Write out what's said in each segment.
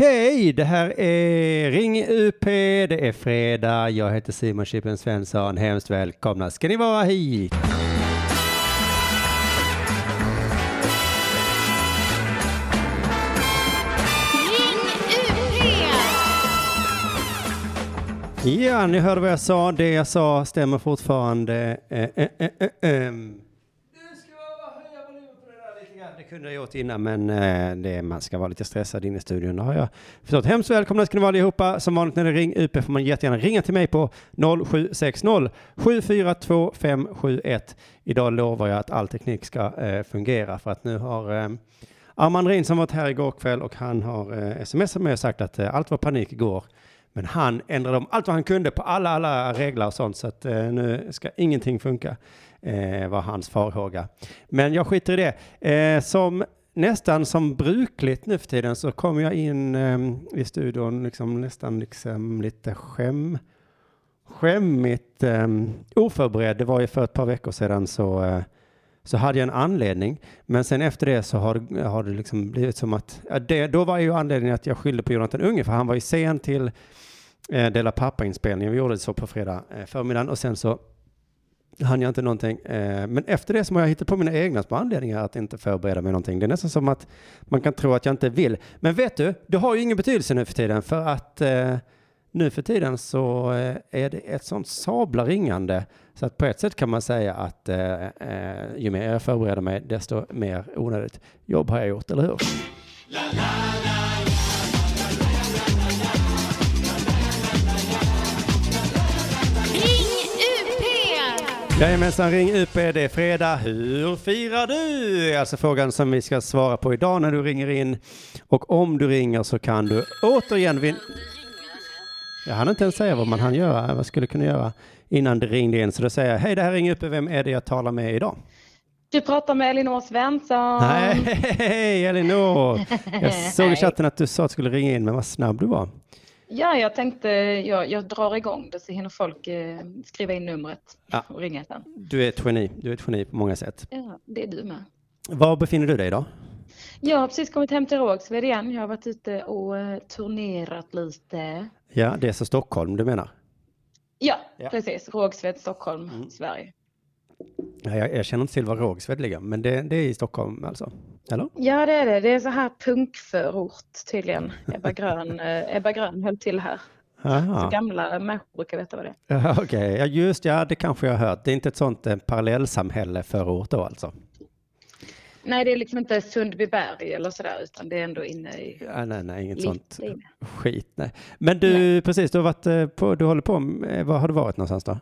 Okej, det här är Ring UP, det är fredag, jag heter Simon Chippen Svensson, hemskt välkomna ska ni vara hit. Ja, ni hörde vad jag sa, det jag sa stämmer fortfarande. Eh, eh, eh, eh, ehm. Du ska höja volymen på det där lite grann. Det kunde jag gjort innan, men eh, det, man ska vara lite stressad inne i studion. Det har jag förstått. Hemskt välkomna ska ni vara allihopa. Som vanligt när det är Ring UP får man jättegärna ringa till mig på 0760 742 571. Idag lovar jag att all teknik ska eh, fungera för att nu har eh, Armand Rin som varit här igår kväll och han har eh, smsat mig och sagt att eh, allt var panik igår. Men han ändrade om allt vad han kunde på alla, alla regler och sånt så att eh, nu ska ingenting funka. Eh, var hans farhåga. Men jag skiter i det. Eh, som nästan som brukligt nu för tiden så kommer jag in eh, i studion liksom nästan liksom lite skäm, skämmigt eh, oförberedd. Det var ju för ett par veckor sedan så eh, så hade jag en anledning. Men sen efter det så har, det- har det liksom blivit som att, det, då var ju anledningen att jag skyllde på Jonathan Unge, för han var ju sen till eh, Dela Pappa-inspelningen. Vi gjorde det så på fredag eh, förmiddagen och sen så hann jag inte någonting. Eh, men efter det så har jag hittat på mina egna små anledningar att inte förbereda mig någonting. Det är nästan som att man kan tro att jag inte vill. Men vet du, det har ju ingen betydelse nu för tiden för att eh, nu för tiden så eh, är det ett sånt sabla ringande så att på ett sätt kan man säga att ju mer jag förbereder mig desto mer onödigt jobb har jag gjort, eller hur? Ring Jajamensan, ring UP, det är fredag. Hur firar du? Alltså frågan som vi ska svara på idag när du ringer in. Och om du ringer så kan du återigen vin... Jag hann inte ens säga vad man hann göra, vad skulle kunna göra innan det ringde in. Så då säger jag, hej det här är Ring UP, vem är det jag talar med idag? Du pratar med Elinor Svensson. Nej, hej Elinor! Jag såg i chatten att du sa att du skulle ringa in, men vad snabb du var. Ja, jag tänkte jag, jag drar igång det så hinner folk eh, skriva in numret Ja. och ringa sen. Du är ett geni, du är ett geni på många sätt. Ja, det är du med. Var befinner du dig idag? Jag har precis kommit hem till Rågsved igen. Jag har varit ute och eh, turnerat lite. Ja, det är så Stockholm du menar? Ja, Ja. precis. Rågsved, Stockholm, Mm. Sverige. Ja, jag, jag känner inte till var Rågsved ligger, men det, det är i Stockholm alltså? Eller? Ja, det är det. Det är så här punkförort tydligen. Ebba Grön, eh, Ebba Grön höll till här. Så Aha. gamla människor brukar veta vad det är. Ja, Okej, ja, just ja, det kanske jag har hört. Det är inte ett sånt eh, parallellsamhälle förort då alltså? Nej, det är liksom inte Sundbyberg eller sådär, utan det är ändå inne i Ja, nej, nej, inget sånt inne. skit. Nej. Men du, precis, du har varit eh, på, du håller på med, var har du varit någonstans då?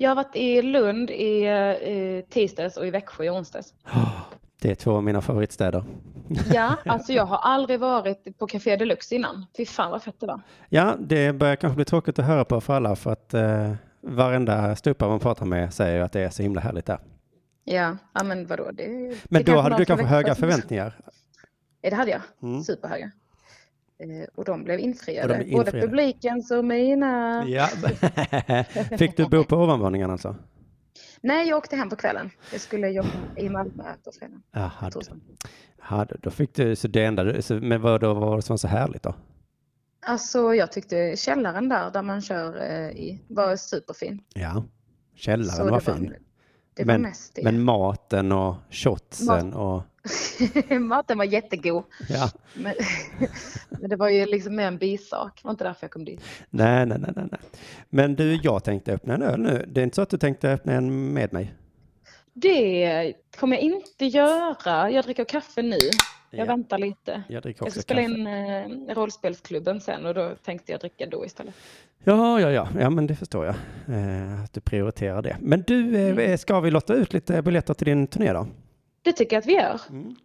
Jag har varit i Lund i eh, tisdags och i Växjö i onsdags. Det är två av mina favoritstäder. Ja, alltså jag har aldrig varit på Café Deluxe innan. Fy fan vad fett det var. Ja, det börjar kanske bli tråkigt att höra på för alla för att eh, varenda stupare man pratar med säger att det är så himla härligt där. Ja, ja men vadå? Det, Men det då hade du kanske höga förväntningar? Det hade jag. Mm. Superhöga. Eh, och de blev infriade. De är Både infriade. publikens och mina. Ja. Fick du bo på ovanvåningen alltså? Nej, jag åkte hem på kvällen. Jag skulle jobba i Malmö på fredagen. Torsdagen. Ja, då- fick du, så det enda, du- så, men vad då var det som var så härligt då? Alltså jag tyckte källaren där, där man kör eh, i, var superfin. Ja, källaren det var fin. Det Men- var mest det. Men maten och shotsen och Maten var jättegod. ja, Men, men det var ju liksom mer en bisak. Det var inte därför jag kom dit. nej, nej, nej, nej. Men du, jag tänkte öppna en öl nu. Det är inte så att du tänkte öppna en med mig? Det kommer jag inte göra. Jag dricker kaffe nu. Jag Ja. väntar lite. Jag Jag ska spela kaffe. in eh, rollspelsklubben sen och då tänkte jag dricka då istället. Ja, ja, ja, ja, men det förstår jag. Eh, att du prioriterar det. Men du, Mm. eh, ska vi lotta ut lite biljetter till din turné då? Det tycker jag att vi gör. Mm.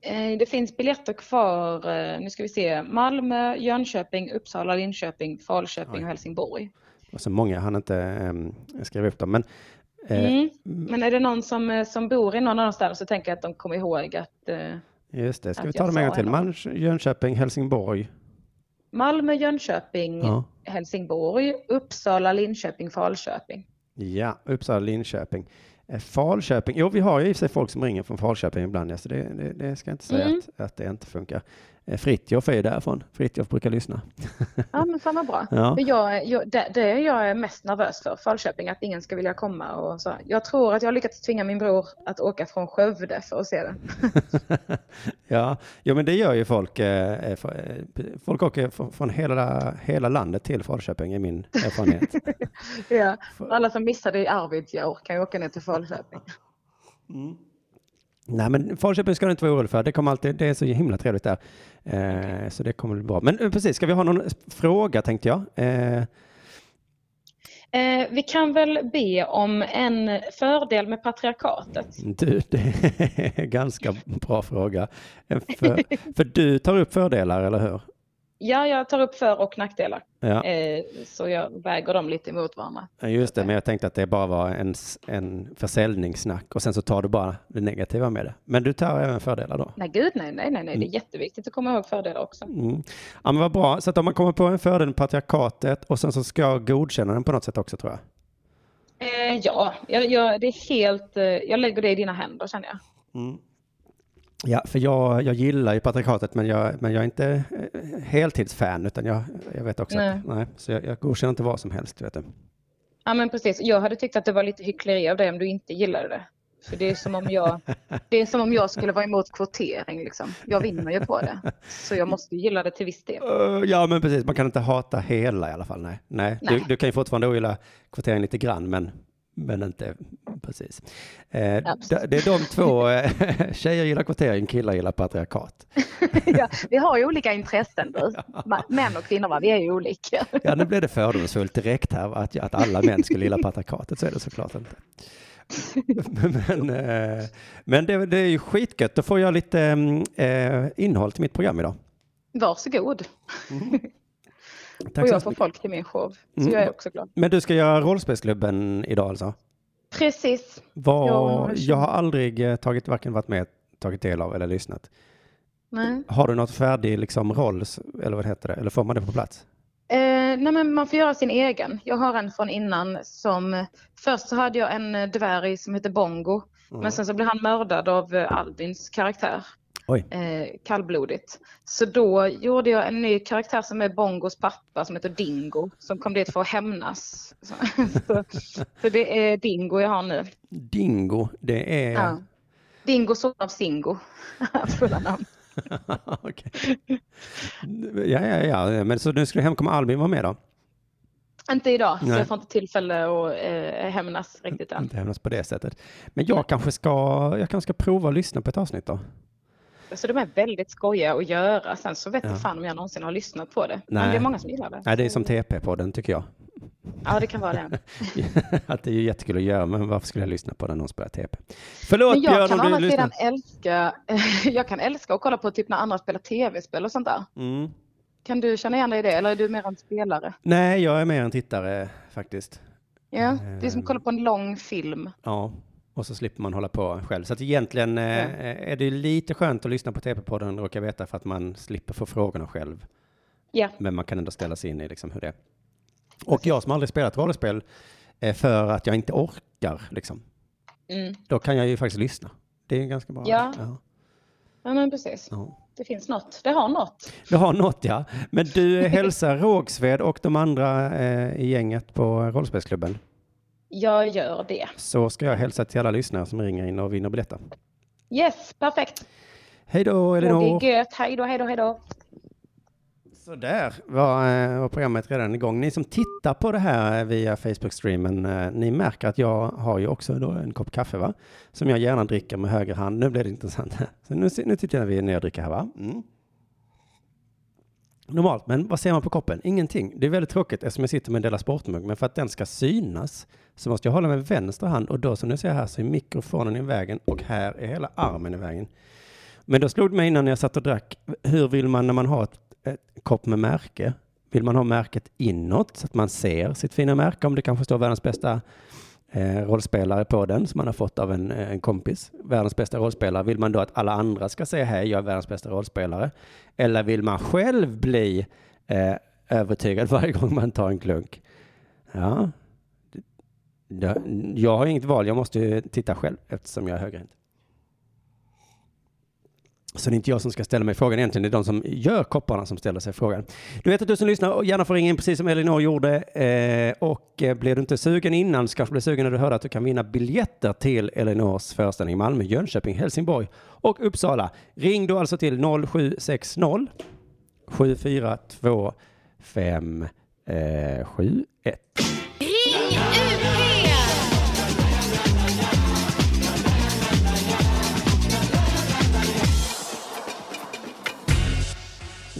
Eh, Det finns biljetter kvar, eh, nu ska vi se, Malmö, Jönköping, Uppsala, Linköping, Falköping Oj. och Helsingborg. Och så många han inte um, skriva upp dem. Men eh, Mm. Men är det någon som, som bor i någon städerna så tänker jag att de kommer ihåg att eh, just det, ska vi ta jag dem en gång till? Man, Jönköping, Helsingborg. Malmö, Jönköping, Ja. Helsingborg, Uppsala, Linköping, Falköping. Ja, Uppsala, Linköping. Eh, Falköping, jo vi har ju i sig folk som ringer från Falköping ibland, så det, det, det ska jag inte säga Mm. att, att det inte funkar. Eh, Fritjof är ju därifrån. Fritjof brukar lyssna. Ja, men fan vad bra. Ja. Jag, jag, det, det är jag är mest nervös för, Falköping, att ingen ska vilja komma och så. Jag tror att jag har lyckats tvinga min bror att åka från Skövde för att se det. ja, ja, men det gör ju folk. Eh, eh, folk åker från hela, hela landet till Falköping, är min erfarenhet. Ja. Alla som missade i Arvidsjaur kan ju åka ner till Falköping. Nej, men Falköping ska du inte vara orolig för. Det, kommer alltid, det är så himla trevligt där. Eh, Så det kommer bli bra. Men eh, precis, ska vi ha någon fråga tänkte jag? Eh, Eh, vi kan väl be om en fördel med patriarkatet. Du, det är en ganska bra fråga. För, för du tar upp fördelar, eller hur? Ja, jag tar upp för och nackdelar. Ja, Eh, så jag väger dem lite emot varandra. just det. Men jag tänkte att det bara var en, en försäljningssnack och sen så tar du bara det negativa med det. Men du tar även fördelar då? Nej, gud nej, nej, nej, nej. det är jätteviktigt att komma ihåg fördelar också. Mm. Ja, men vad bra. Så att om man kommer på en fördel med patriarkatet och sen så ska jag godkänna den på något sätt också tror jag. Eh, ja, jag, jag, det är helt, eh, jag lägger det i dina händer känner jag. Ja, för jag, jag gillar ju patriarkatet men jag, men jag är inte eh, heltidsfan utan jag, jag vet också Nej. att, nej, så jag, jag godkänner inte vad som helst, vet du. Ja, men precis. Jag hade tyckt att det var lite hyckleri av dig om du inte gillade det. För det är som om jag, det är som om jag skulle vara emot kvotering liksom. Jag vinner ju på det. Så jag måste gilla det till viss del. Uh, ja, men precis. Man kan inte hata hela i alla fall. Nej, nej. Du, Nej. du kan ju fortfarande ogilla kvotering lite grann, men, men inte precis. Eh, det, är de två. eh, Tjejer gillar kvotering, killar gillar patriarkat. Ja, vi har ju olika intressen du. Män och kvinnor, va? vi är ju olika. Ja, nu blev det fördomsfullt direkt här att, att alla män skulle gilla patriarkatet. Så är det såklart inte. Men, eh, men det, det är ju skitgött. Då får jag lite mm, eh, innehåll till mitt program idag. Varsågod. Tack och jag får folk till min show. Så Mm. jag är också glad. Men du ska göra rollspelsklubben idag alltså? Precis. Vad, Ja, jag har aldrig eh, tagit, varken varit med, tagit del av eller lyssnat. Nej. Har du något färdig liksom roll, eller vad heter det, eller får man det på plats? Eh, nej men man får göra sin egen. Jag har en från innan som, först så hade jag en eh, dvärg som heter Bongo. Men sen så blev han mördad av eh, Albins karaktär. Eh, kallblodigt. Så då gjorde jag en ny karaktär som är Bongos pappa som heter Dingo. Som kom dit för att hämnas. Så, så, så det är Dingo jag har nu. Dingo, det är... Ja. Dingo son av Singo. Fulla namn. Okej. ja, ja, ja, men så nu skulle hemkomma Albin vara med då? Inte idag, så Nej. jag får inte tillfälle att eh, hämnas riktigt än. Inte hämnas på det sättet. Men jag kanske ska, jag kanske ska prova att lyssna på ett avsnitt då? Så de är väldigt skojiga att göra. Sen så vet Ja. jag fan om jag någonsin har lyssnat på det. Nej. Men det är många som gillar det. Nej, det är som TP-podden tycker jag. Ja, det kan vara det. att det är ju jättekul att göra, men varför skulle jag lyssna på den någon spelar TP? Förlåt Men jag Björn kan om du lyssnar. sidan älska, jag kan älska att kolla på typ när andra spelar tv-spel och sånt där. Mm. Kan du känna igen dig i det eller är du mer en spelare? Nej, jag är mer en tittare faktiskt. Ja, det är som att kolla på en lång film. Ja, och så slipper man hålla på själv. Så att egentligen eh, är det lite skönt att lyssna på TP-podden, råkar veta, för att man slipper få frågorna själv. Ja, Men man kan ändå ställa sig in i liksom hur det är. Och jag som aldrig spelat rollspel, eh, för att jag inte orkar, liksom, mm. då kan jag ju faktiskt lyssna. Det är ganska bra. Ja. Ja. ja men precis. Ja. Det finns något. Det har något. Du har något, ja. Men du hälsar Rågsved och de andra eh, i gänget på rollspelsklubben. Jag gör det. Så ska jag hälsa till alla lyssnare som ringer in och vinner biljetter. Yes, perfekt. Hej då, Elinor! Det är gött. Hej då, hej då, hej då. Så där var, eh, var programmet redan igång. Ni som tittar på det här via Facebook-streamen, eh, ni märker att jag har ju också en kopp kaffe, va? Som jag gärna dricker med höger hand. Nu blir det intressant. Så nu, nu tittar vid när jag dricker här, va? Mm. Normalt, men vad ser man på koppen? Ingenting. Det är väldigt tråkigt eftersom jag sitter med en Della Sportmugg, men för att den ska synas så måste jag hålla med vänster hand och då som ni ser här så är mikrofonen i vägen och här är hela armen i vägen. Men då slog det mig innan jag satt och drack, hur vill man när man har ett, ett kopp med märke? Vill man ha märket inåt så att man ser sitt fina märke om det kanske står världens bästa eh, rollspelare på den som man har fått av en, eh, en kompis. Världens bästa rollspelare. Vill man då att alla andra ska säga hej, jag är världens bästa rollspelare? Eller vill man själv bli eh, övertygad varje gång man tar en klunk? Ja, jag, jag har inget val, jag måste ju titta själv eftersom jag är högerhänt. Så det är inte jag som ska ställa mig frågan egentligen, det är de som gör kopparna som ställer sig frågan. Du vet att du som lyssnar och gärna får ringa in precis som Elinor gjorde. Eh, och eh, blir du inte sugen innan så kanske blir sugen när du hör att du kan vinna biljetter till Elinors föreställning i Malmö, Jönköping, Helsingborg och Uppsala. Ring då alltså till 0760 742 571.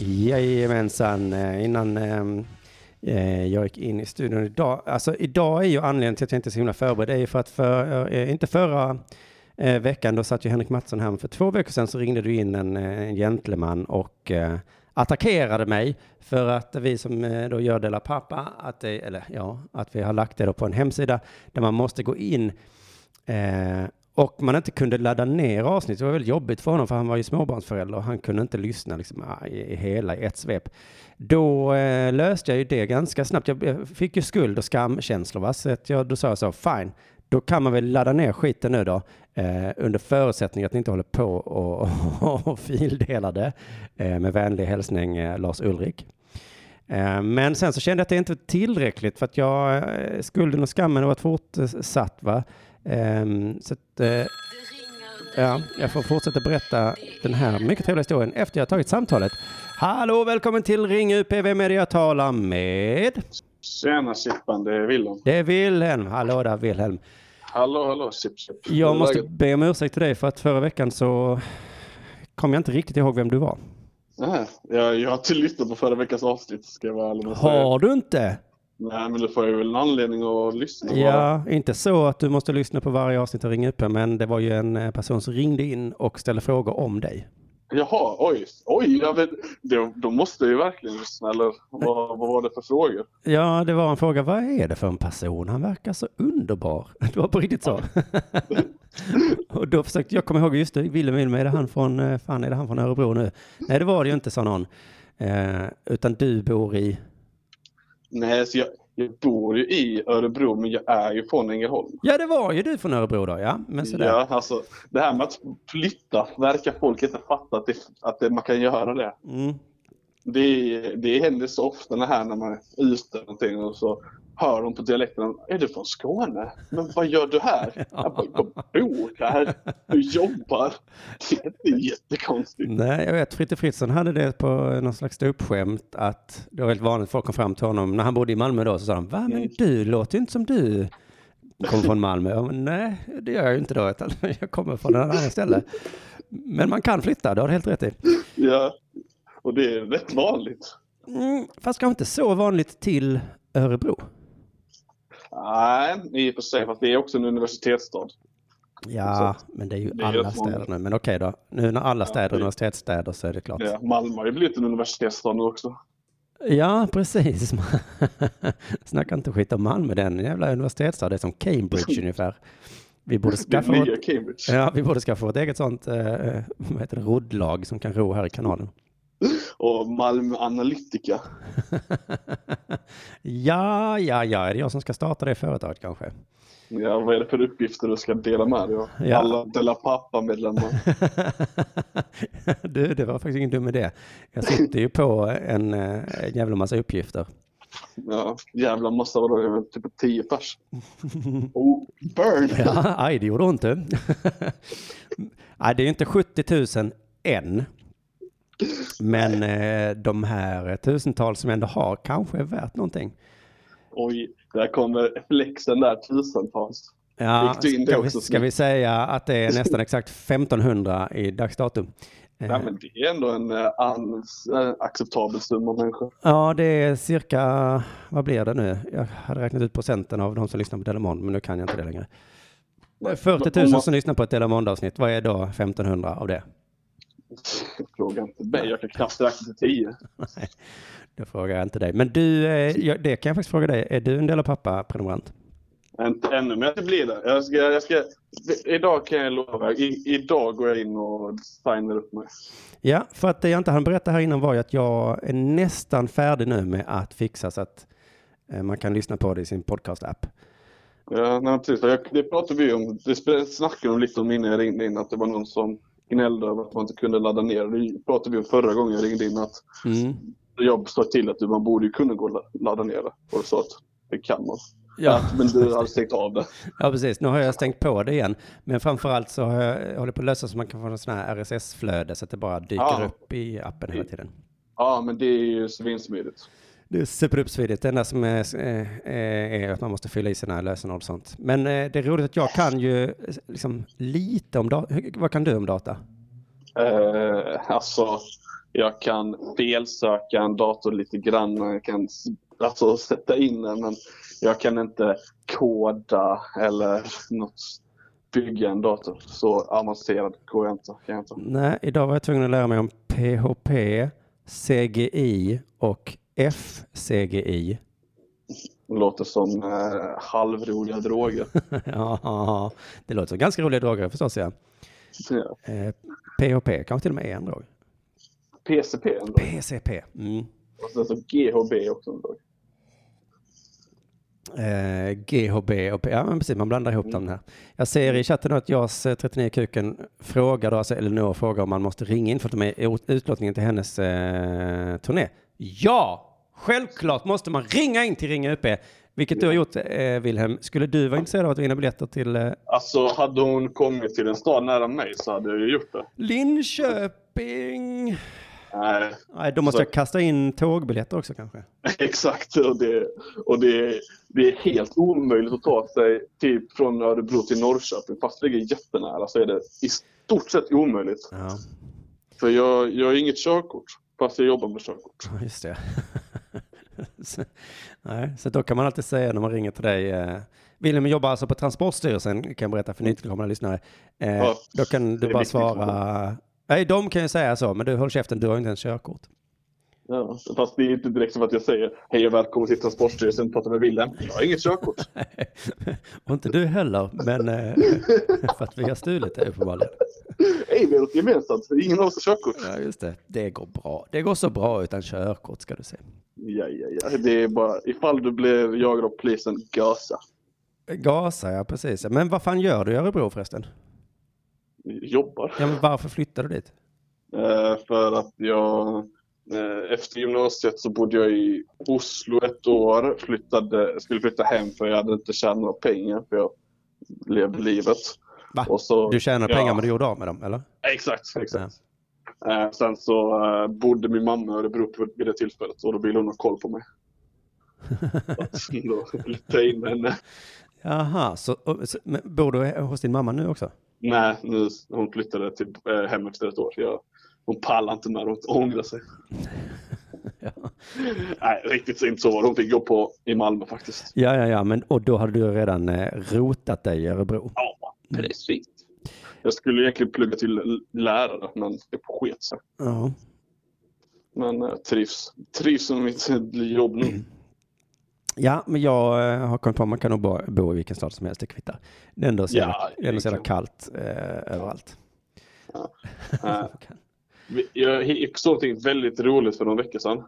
Jajamensan, eh, innan eh, eh, jag gick in i studion idag. Alltså idag är ju anledningen till att jag inte är så himla förberedd, det är ju för att för, eh, eh inte förra eh, veckan, då satt ju Henrik Mattsson här, men för två veckor sedan så ringde du in en, en gentleman och eh, attackerade mig för att vi som då gör Dela Pappa, att det, eller ja, att vi har lagt det då på en hemsida där man måste gå in eh, och man inte kunde ladda ner avsnitt. Det var väldigt jobbigt för honom för han var ju småbarnsförälder och han kunde inte lyssna liksom, ah, i, hela i ett svep. Då eh, löste jag ju det ganska snabbt. Jag fick ju skuld och skamkänslor. Va? Så att jag, då sa jag så, fine, då kan man väl ladda ner skiten nu då. Eh, under förutsättning att ni inte håller på och, och, och fildelar det. Eh, med vänlig hälsning eh, Lars Ulrik. Eh, men sen så kände jag att det inte var tillräckligt för att jag, eh, skulden och skammen har varit fortsatt. Va? Ehm, så att, eh, ja, jag får fortsätta berätta den här mycket trevliga historien efter jag tagit samtalet. Hallå, välkommen till Ring UP. Vem är det jag talar med? Tjena Sippan, det är Willem. Det är Wilhelm. Hallå där Wilhelm. Hallå, hallå Sipp Sipp. Jag måste läget? be om ursäkt till dig för att förra veckan så kom jag inte riktigt ihåg vem du var. Nej, jag, jag har inte lyssnat på förra veckans avsnitt, ska jag vara ärlig. Har du inte? Nej, men då får jag väl en anledning att lyssna. Ja, inte så att du måste lyssna på varje avsnitt och ringa upp, men det var ju en eh, person som ringde in och ställde frågor om dig. Jaha, oj, oj, jag vet, då, då måste jag ju verkligen lyssna, eller vad, vad var det för frågor? Ja, det var en fråga. Vad är det för en person? Han verkar så underbar. Det var på riktigt så. och då försökte jag komma ihåg, just det, Willem Willem, är det han från, eh, fan är det han från Örebro nu? Nej, det var det ju inte, sa någon. Eh, utan du bor i, Nej, så jag, jag bor ju i Örebro, men jag är ju från Ängelholm. ja det var ju du från Örebro då, ja. Men sådär. Ja, alltså, det här med att flytta verkar folk inte fatta att, det, att det, man kan göra det. Mm. Det, det händer så ofta när här när man är ute någonting och så hör de på dialekten. Är du från Skåne? Men vad gör du här? Jag, bara, jag bor här. Du jobbar. Det är jättekonstigt. Nej, jag vet, Fritte Fritzson hade det på någon slags ståuppskämt att det var väldigt vanligt folk kom fram till honom när han bodde i Malmö då så sa de, va men du låter ju inte som du kommer från Malmö. Jag, bara, Nej, det gör jag ju inte då, utan jag kommer från ett annat ställe. Men man kan flytta, det har du helt rätt i. Ja, och det är rätt vanligt. Mm, fast kanske inte så vanligt till Örebro. Nej, i och för sig. Fast det är också en universitetsstad. Ja, men det är ju det är alla städer nu. Men okej då, nu när alla städer är universitetsstäder så är det klart. Ja, Malmö har ju blivit en universitetsstad nu också. Ja, precis. Snacka inte skit om Malmö, den jävla universitetsstad. Det är som Cambridge ungefär. Vi borde skaffa vårt, ja, vi borde skaffa vårt eget sånt eh, vad heter det, roddlag som kan ro här i kanalen. Och Malmö Analytica. ja, ja, ja, är det jag som ska starta det företaget kanske? Ja, vad är det för uppgifter du ska dela med dig av? Ja. Alla Della Pappa-medlemmar. du, det var faktiskt ingen dum idé. Jag sitter ju på en, eh, en jävla massa uppgifter. Ja, jävla massa, vadå, typ 10 pers. Oh, burn! Ja, aj, det gjorde ont du. Nej, det är ju inte 70 000 än. Men eh, de här tusentals som ändå har kanske är värt någonting. Oj, där kommer flexen där tusentals. Ja, ska, vi, ska vi säga att det är nästan exakt 1500 i dagsdatum? Eh, Ja, men det är ändå en eh, acceptabel summa människor. Ja, det är cirka, vad blir det nu? Jag hade räknat ut procenten av de som lyssnar på Delamond, men nu kan jag inte det längre. Det är 40 Om 000 man- som lyssnar på ett Delamond-avsnitt. Vad är då 1500 av det? Fråga inte mig, jag kan knappt räkna till 10. Det frågar jag inte dig. Men du, eh, det kan jag faktiskt fråga dig. Är du en del av pappa-prenumerant? Inte ännu, men det blir det. Jag ska, jag ska, idag kan jag lova, i, idag går jag in och signar upp mig. Ja, för att det jag inte hann berätta här innan var ju att jag är nästan färdig nu med att fixa så att eh, man kan lyssna på det i sin podcast-app. Ja, nej, precis. Jag, det pratade vi om, det snackade de lite om innan jag ringde in, att det var någon som gnällde över att man inte kunde ladda ner. Det pratade vi om förra gången jag ringde in att Mm. jag sa till att man borde ju kunna gå och la- ladda ner det. Och du sa att det kan man. Ja. Men du hade stängt av det. ja, precis. Nu har jag stängt på det igen. Men framförallt så har jag, jag håller på att lösa så man kan få en sån här RSS-flöde så att det bara dyker Ja. upp i appen hela tiden. Ja, men det är ju svinsmidigt. Det är superuppsvidigt. Det enda som är, är, är att man måste fylla i sina lösenord och sånt. Men eh, det är roligt att jag kan ju eh, liksom lite om data. Vad kan du om data? Eh, alltså, jag kan felsöka en dator lite grann. Jag kan alltså, sätta in den, men jag kan inte koda eller något, bygga en dator. Så avancerad går jag inte. Kan jag inte. Nej, idag var jag tvungen att lära mig om PHP, CGI och FCGI. Låter som eh, halvroliga droger. ja, det låter som ganska roliga droger förstås. Ja. Ja. Eh, PHP kanske till och med är en drog. PCP ändå. PCP. Mm. Och sen så GHB också en drog. Eh, GHB och P- ja men precis, man blandar ihop dem här. Jag ser i chatten att JAS eh, 39 kuken frågar då, alltså Elinor frågar om man måste ringa in för att de är i ut- utlottningen till hennes eh, turné. Ja, självklart måste man ringa in till Ringa UP, vilket du har gjort eh, Wilhelm. Skulle du vara intresserad av att vinna biljetter till eh, Alltså hade hon kommit till en stad nära mig så hade jag ju gjort det. Linköping? Nej, Nej, då måste Så- jag kasta in tågbiljetter också kanske. exakt. Och, det, och det, det är helt omöjligt att ta sig typ från Örebro till Norrköping. Fast det ligger jättenära så är det i stort sett omöjligt. Ja, För jag, jag har inget körkort. Fast jag jobbar med körkort. just det. så, nej, så då kan man alltid säga när man ringer till dig. Eh, Wilhelm jobbar alltså på Transportstyrelsen, kan jag berätta för nytillkommande lyssnare. Eh, Ja, då kan du bara svara. Nej, de kan ju säga så, men du håll käften, du har ju inte ens körkort. Ja, fast det är inte direkt som att jag säger hej och välkommen till Transportstyrelsen och pratar med Wilhelm. Jag har inget körkort. och inte du heller, men eh, för att vi har stulit det uppenbarligen. Hej, vi har något gemensamt. Ingen av oss har körkort. Ja, just det. Det går bra. Det går så bra utan körkort ska du se. Ja, ja, ja. Det är bara ifall du blir jagad av polisen, gasa. Gasa, ja precis. Men vad fan gör du i Örebro förresten? Jobbar. Ja, men varför flyttar du dit? Eh, för att jag eh, efter gymnasiet så bodde jag i Oslo ett år. Flyttade, skulle flytta hem för jag hade inte tjänat några pengar för jag levde livet. Va? Så, Du tjänar ja, pengar men du gjorde av med dem, eller? Exakt, exakt. Eh, sen så eh, bodde min mamma i Örebro vid det tillfället och då ville hon ha koll på mig. Så då flyttade jag in henne. Jaha, så, så bor du hos din mamma nu också? Nej, nu, hon flyttade till, eh, hem efter ett år. Jag, hon pallar inte med hon ångrar sig. Ja. Nej, riktigt så inte så var. Hon fick gå på i Malmö faktiskt. Ja, ja, ja, men och då hade du redan eh, rotat dig i Örebro. Ja, precis. Jag skulle egentligen plugga till lärare, men det sket sig. Ja. Men eh, trivs. Trivs med mitt jobb nu. Ja, men jag eh, har kommit på att man kan nog bo, bo i vilken stad som helst, det kvittar. Det är ändå så, Ja, jävla, det är ändå så jävla egentligen. kallt eh, överallt. Eh, vi- jag såg någonting väldigt roligt för några veckor sedan.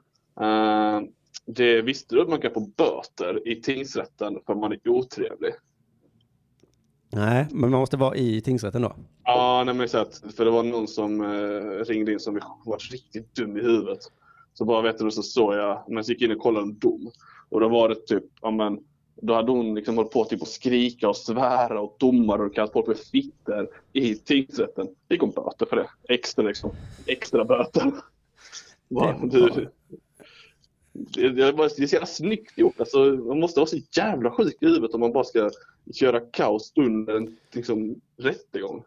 Eh, det visste du att man kan få böter i tingsrätten för man är otrevlig? Nej, men man måste vara i tingsrätten då. Ja, nej, men att, för det var någon som eh, ringde in som var riktigt dum i huvudet. Så bara vet du så såg jag, men så gick jag in och kollade en dom. Och då var det typ, ja men, då hade hon liksom hållit på typ att skrika och svära och domare och kallat folk för fitter i tingsrätten. Fick hon böter för det. Extra liksom, extra böter. Bara, Det du, det, det, var- det är så jävla snyggt gjort. Alltså, man måste vara så jävla sjuk i huvudet om man bara ska köra kaos under en liksom, rättegång.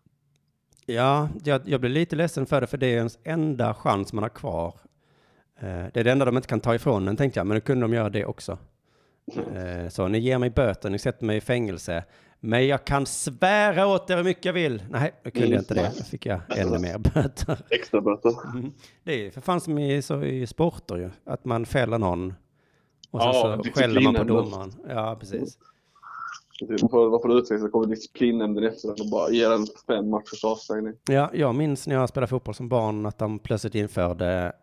Ja, jag, jag blir lite ledsen för det, för det är ens enda chans man har kvar. Eh, det är det enda de inte kan ta ifrån en, tänkte jag, men då kunde de göra det också. Eh, så ni ger mig böter, ni sätter mig i fängelse, men jag kan svära åt er hur mycket jag vill. Nej, då kunde jag inte det. Då fick jag ännu mer böter. Extra böter. Mm. Det är ju för fan som i, så i sporter ju, att man fäller någon och sen Ja, så skäller man på domaren. Ja, precis. Varför, utvisning så kommer disciplinnämnden efter och bara ger en fem matchers avstängning. Ja, jag minns när jag spelade fotboll som barn att de plötsligt införde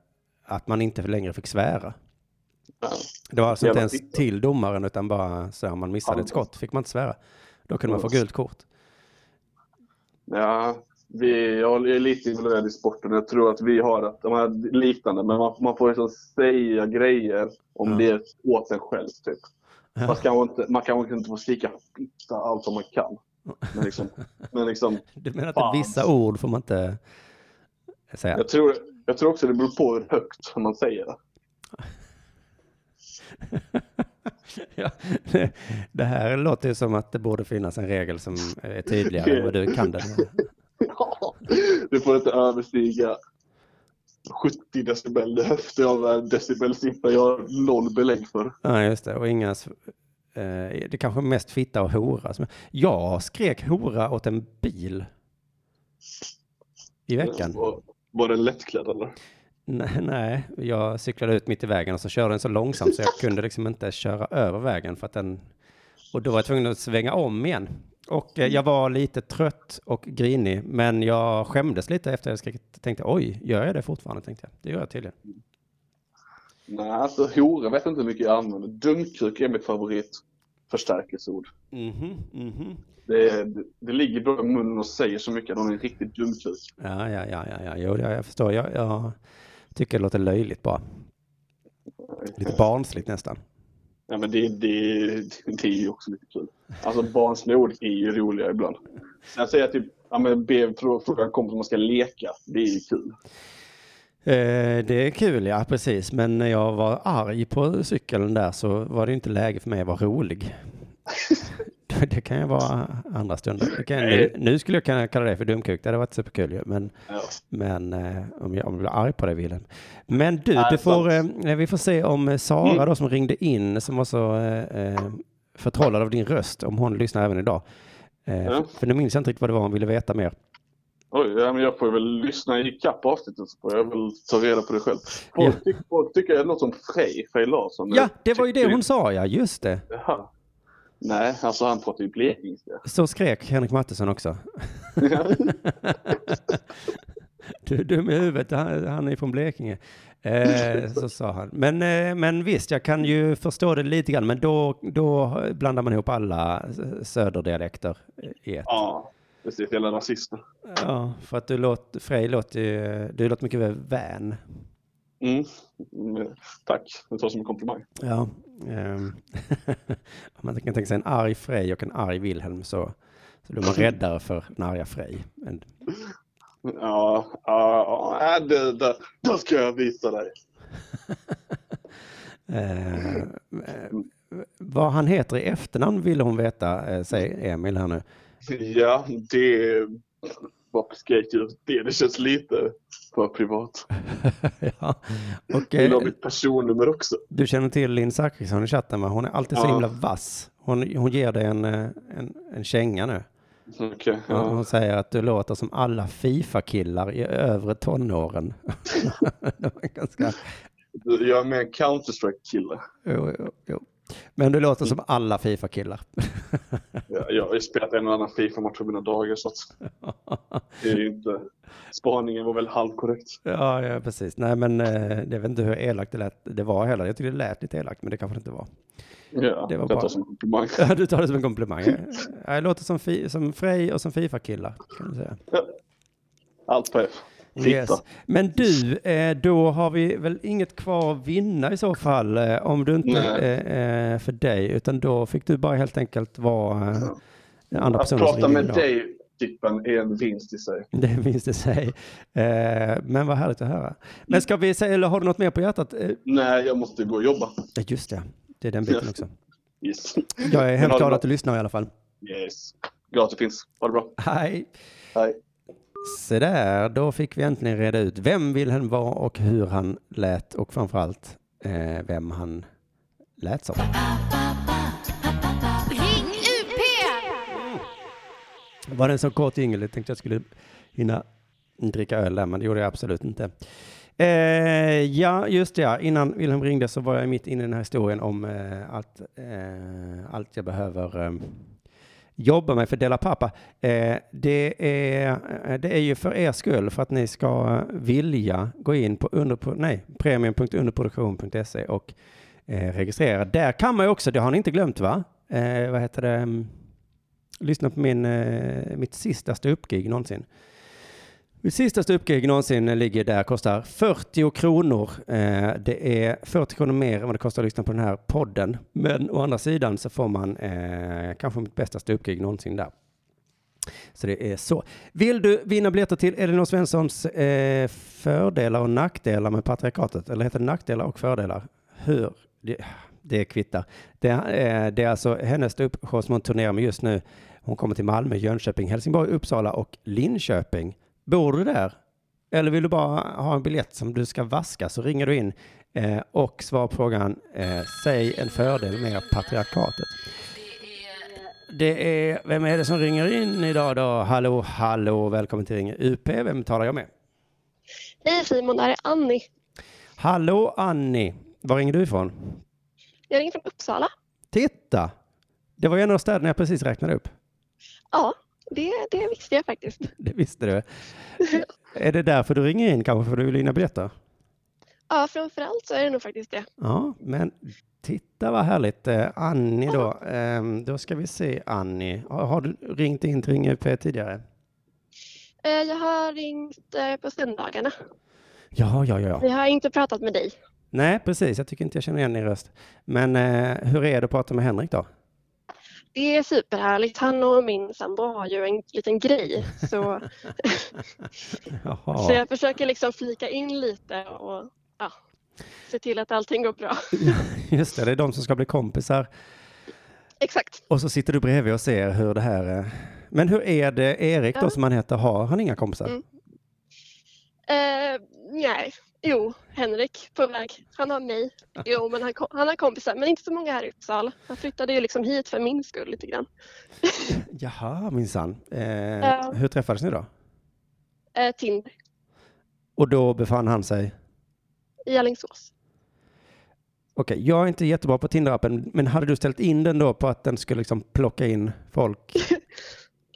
att man inte längre fick svära. Det var alltså inte ens till domaren utan bara så om man missade ett skott fick man inte svära. Då kunde man få gult kort. Ja, Vi, jag är lite involverad i sporten. Jag tror att vi har att de här liknande, men man, man får liksom säga grejer om Ja. det åt en själv. Typ. Ja. Man, inte, man kanske inte få skrika fitta allt som man kan. Men liksom, men liksom Du menar att Fan. vissa ord får man inte säga? jag, tror, jag tror också det beror på hur högt man säger det. Ja, det, det här låter ju som att det borde finnas en regel som är tydligare än vad du kan den. Du får inte överstiga 70 decibel. Det högsta av en decibelsiffra jag har noll belägg för. Ja, just det. Och inga... Eh, det kanske är mest fitta och hora. Jag skrek hora åt en bil i veckan. Var, var den lättklädd eller? Nej, nej, jag cyklade ut mitt i vägen och så körde den så långsamt så jag kunde liksom inte köra över vägen för att den... Och då var jag tvungen att svänga om igen. Och eh, jag var lite trött och grinig, men jag skämdes lite efter jag skrikit. Tänkte oj, gör jag det fortfarande? Tänkte jag. Det gör jag tydligen. Nej, alltså hora vet jag inte hur mycket jag använder. Dumkruk är mitt favorit förstärkelseord. Mhm, mhm. Det, det, det ligger bra i munnen och säger så mycket. De är en riktig dumkruk. Ja, ja, ja, ja, ja. Jo, det- jag förstår. Jag, jag tycker det låter löjligt bara. Lite barnsligt nästan. Ja, men det, det, det är ju också lite kul. Alltså barnsliga ord är ju roliga ibland. Sen säger jag typ, ja men be frå- fråga kompis om man ska leka. Det är ju kul. Eh, det är kul, ja, precis. Men när jag var arg på cykeln där så var det inte läge för mig att vara rolig. det kan ju vara andra stunder. Kan, nu, nu skulle jag kunna kalla det för dumkuk. Det hade varit superkul ju. Men, Ja. men eh, om, jag, om jag blir arg på det, Wilhelm. Men du, du får, sant. eh, vi får se om eh, Sara Mm. då som ringde in, som var så eh, eh, förtrollad av din röst, om hon lyssnar även idag. Eh, Ja. För nu minns jag inte riktigt vad det var hon ville veta mer. Oj, ja, men jag får väl lyssna i kapp avsnittet så får jag väl ta reda på det själv. Folk, Ja. tycker, folk tycker jag låter som Frej, Frej Larsson. Ja, det var ju det hon sa, ja, just det. Jaha. Nej, alltså han pratar ju blekingska. Så skrek Henrik Mattisson också. Du är dum i huvudet, han, han är från Blekinge. Eh, så sa han. Men, eh, men visst, jag kan ju förstå det lite grann, men då, då blandar man ihop alla söderdialekter i ett. ja, precis. Hela rasister. Ja, för att du låter, Frej låter ju, du låter mycket väl vän. Mm. Tack, det tar som en komplimang. Ja. ehm, om man kan tänka sig en arg Frej och en arg Wilhelm så, så blir man räddare för den arga Frej. Men, Ja, ja, ja det, det, då ska jag visa dig. Eh, vad han heter i efternamn ville hon veta, eh, säger Emil här nu. Ja, det... Ut det? Det känns lite för privat. ja. Och, Vill ha mitt personnummer också? du känner till Linn Zachrisson i chatten, va? hon är alltid så Ja. himla vass. Hon, hon ger dig en, eh, en, en känga nu. Okej. Ja. Hon säger att du låter som alla Fifa-killar i övre tonåren. det var ganska... Jag är mer en Counter-Strike-kille. Jo, jo, jo. Men du låter som alla Fifa-killar. Ja, Jag har ju spelat en och annan Fifa-match på mina dagar så att det är ju inte... Spaningen var väl halvkorrekt. ja, ja, precis. Nej, men eh, jag vet inte hur elakt det, lät, det var heller. Jag tyckte det lät lite elakt, men det kanske det inte var. Ja, Det var jag bara- tar som en komplimang. Ja, du tar det som en komplimang. Jag, låter som, fi, som Frej och som Fifa-killar, kan du säga. Allt på F. Yes. Men du, eh, då har vi väl inget kvar att vinna i så fall, eh, om du inte Nej. eh, för dig, utan då fick du bara helt enkelt vara den andra Att personen som prata med idag. dig, Dippen, är en vinst i sig. Det minns det sig. Eh, men vad härligt att höra. Men ska vi säga, eller har du något mer på hjärtat? Nej, jag måste gå och jobba. just det, det är den biten också. Yes. Jag är det glad att du lyssnar i alla fall. Yes. Glad att det finns. Ha det bra. Hej! Hej. Så där, då fick vi äntligen reda ut vem Wilhelm var och hur han lät och framförallt eh, vem han lät som. Ring UP! Var det en så kort jingel? Jag tänkte jag skulle hinna dricka öl där, men det gjorde jag absolut inte. Eh, ja, just det. Ja. Innan Wilhelm ringde så var jag mitt inne i den här historien om eh, allt, eh, allt jag behöver eh, jobba med för Dela Pappa. Eh, det, är, eh, det är ju för er skull, för att ni ska vilja gå in på, under, nej, premium.underproduktion.se och eh, registrera. Där kan man ju också, det har ni inte glömt va? Eh, vad heter det? Mm. lyssna på min, eh, mitt sista ståuppgig någonsin. Sista stupgig någonsin ligger där, kostar 40 kronor. Eh, det är 40 kronor mer än vad det kostar att lyssna på den här podden. Men å andra sidan så får man eh, kanske mitt bästa stupgig någonsin där. Så det är så. Vill du vinna biljetter till Elinor Svenssons eh, fördelar och nackdelar med patriarkatet? Eller heter det nackdelar och fördelar? Hur? Det, det kvittar. Det, är- det är alltså hennes ståuppshow som hon turnerar med just nu. Hon kommer till Malmö, Jönköping, Helsingborg, Uppsala och Linköping. Bor du där? Eller vill du bara ha en biljett som du ska vaska så ringer du in eh, och svarar på frågan eh, Säg en fördel med patriarkatet. Det är, vem är det som ringer in idag då? Hallå, hallå, välkommen till Ring UP. Vem talar jag med? Hej Simon, det här är Annie. Hallå Annie, var ringer du ifrån? Jag ringer från Uppsala. Titta! Det var en av städerna jag precis räknade upp. Ja, det, det visste jag faktiskt. Det visste du. är det därför du ringer in kanske för du vill vinna biljetter? Ja, framförallt så är det nog faktiskt det. Ja, men titta vad härligt. Eh, Annie då. Ehm, då ska vi se Annie. Har, du ringt in till Ring UP tidigare? Eh, Jag har ringt eh, på söndagarna. Ja, ja, ja. Vi har inte pratat med dig. Nej, precis. Jag tycker inte jag känner igen din röst. Men hur är det att prata med Henrik då? Det är superhärligt. Han och min sambo har ju en liten grej. Så, så jag försöker liksom flika in lite och ja, se till att allting går bra. Just det, det är de som ska bli kompisar. Exakt. Och så sitter du bredvid och ser hur det här är. Men hur är det Erik då Ja. som han heter? Har han inga kompisar? Mm. Eh, nej, jo, Henrik på väg. Han har mig. Jo, men han, han har kompisar, men inte så många här i Uppsala. Han flyttade ju liksom hit för min skull lite grann. Jaha, minsann. Eh, Ja. Hur träffades ni då? Eh, Tinder Och då befann han sig? i Alingsås. Okej, jag är inte jättebra på Tinder-appen, men hade du ställt in den då på att den skulle liksom plocka in folk?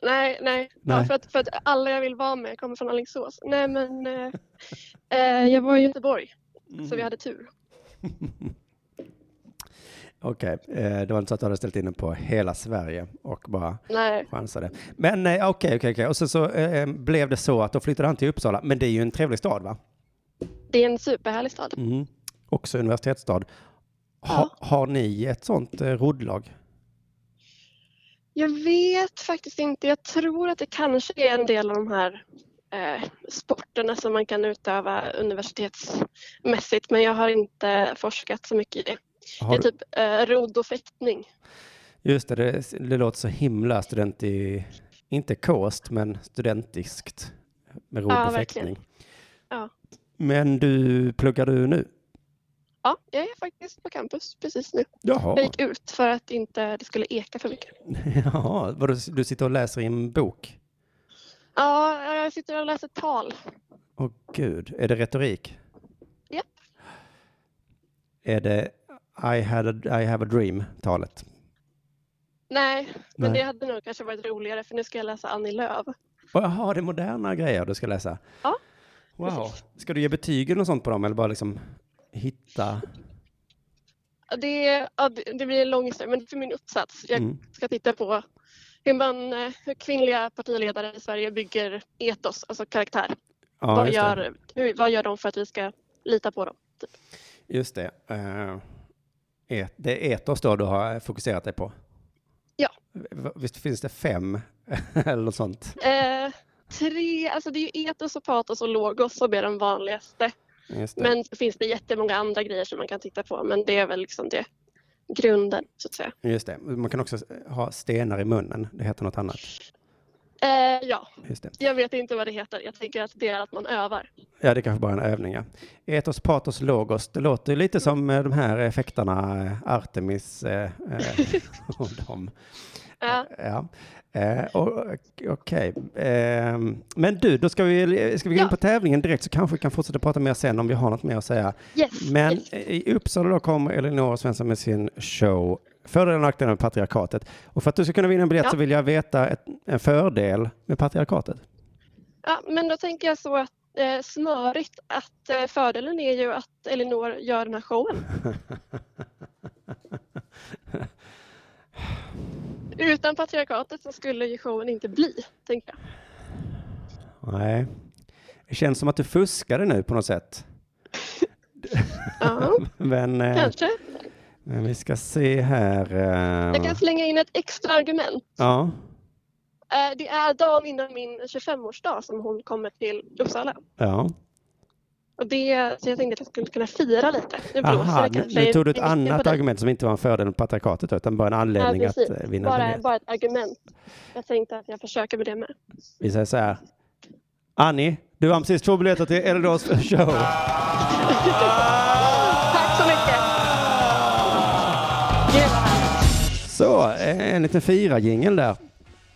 Nej, nej. Nej. Ja, för, att, för att alla jag vill vara med kommer från Alingsås. Nej, men eh, eh, jag var i Göteborg, så vi hade tur. Okej, eh, det var inte så att du hade ställt in den på hela Sverige och bara Nej, chansade. Men eh, okej, okej, okej. Och så, så eh, blev det så att då flyttade han till Uppsala, men det är ju en trevlig stad va? det är en superhärlig stad. Mm. Också universitetsstad. Ha, Har ni ett sånt eh, roddlag? Jag vet faktiskt inte. Jag tror att det kanske är en del av de här eh, sporterna som man kan utöva universitetsmässigt, men jag har inte forskat så mycket i det. Har Det är typ eh, rodd och fäktning. just det, det, det låter så himla student i, inte kost, men studentiskt med rodd Ja, och verkligen. fäktning. Ja. Men du, pluggar du nu? Ja, jag är faktiskt på campus precis nu. Jaha, Jag gick ut för att inte det skulle eka för mycket. Jaha. Vadå, du sitter och läser i en bok? Ja, jag sitter och läser tal. Åh gud, är det retorik? Japp. Är det I, had a, I have a dream-talet? Nej, men Nej. det hade nog kanske varit roligare för nu ska jag läsa Annie Lööf. Och Jaha, det är moderna grejer du ska läsa? Ja, Wow. Ska du ge betyg eller något sånt på dem eller bara liksom hitta? Det, ja, det blir en lång historia, men för min uppsats. Jag Mm. ska titta på hur, man, eh, hur kvinnliga partiledare i Sverige bygger etos, alltså karaktär. Ja, vad, gör, hur, vad gör de för att vi ska lita på dem? Typ. Just det. Et, det är etos då du har fokuserat dig på? Ja. Visst finns det fem eller något sånt? Eh, tre, alltså det är ju etos och patos och logos som är de vanligaste. Men så finns det jättemånga andra grejer som man kan titta på, men det är väl liksom det grunden så att säga. Just det. Man kan också ha stenar i munnen. Det heter något annat. Eh, ja, Just det. jag vet inte vad det heter. Jag tänker att det är att man övar. Ja, det är kanske bara en övning. Ja. Etos, patos, logos. Det låter lite som eh, de här effekterna, eh, Artemis eh, eh, och dem. Ja. Ja. Eh, och- Okej. Eh, men du, då ska vi, ska vi gå in Ja. på tävlingen direkt så kanske vi kan fortsätta prata mer sen om vi har något mer att säga. Yes, Men yes. i Uppsala då kommer Elinor Svensson med sin show Fördelar och nackdelar med patriarkatet. Och för att du ska kunna vinna en biljett Ja. så vill jag veta ett, en fördel med patriarkatet. Ja, men då tänker jag så att eh, snarigt att eh, fördelen är ju att Elinor gör den här showen. Utan patriarkatet så skulle ju showen inte bli, tänker jag. Nej. Det känns som att du fuskade nu på något sätt. Ja, Men, eh, kanske. men vi ska se här. Jag Eh, kan slänga in ett extra argument. ja, Eh, Det är dagen innan min 25-årsdag som hon kommer till Uppsala. ja. Och det, så jag tänkte att jag skulle kunna fira lite. Nu blåser Aha, det kanske nu tog du ett annat argument som inte var en fördel med patriarkatet utan bara en Ja, anledning att precis. eh, vinna Bara, bara ett argument. Jag tänkte att jag försöker med det med. Vi säger så här. Annie, du har precis två biljetter till Eldors show. Tack så mycket! Så, eh, en liten fira-jingel där.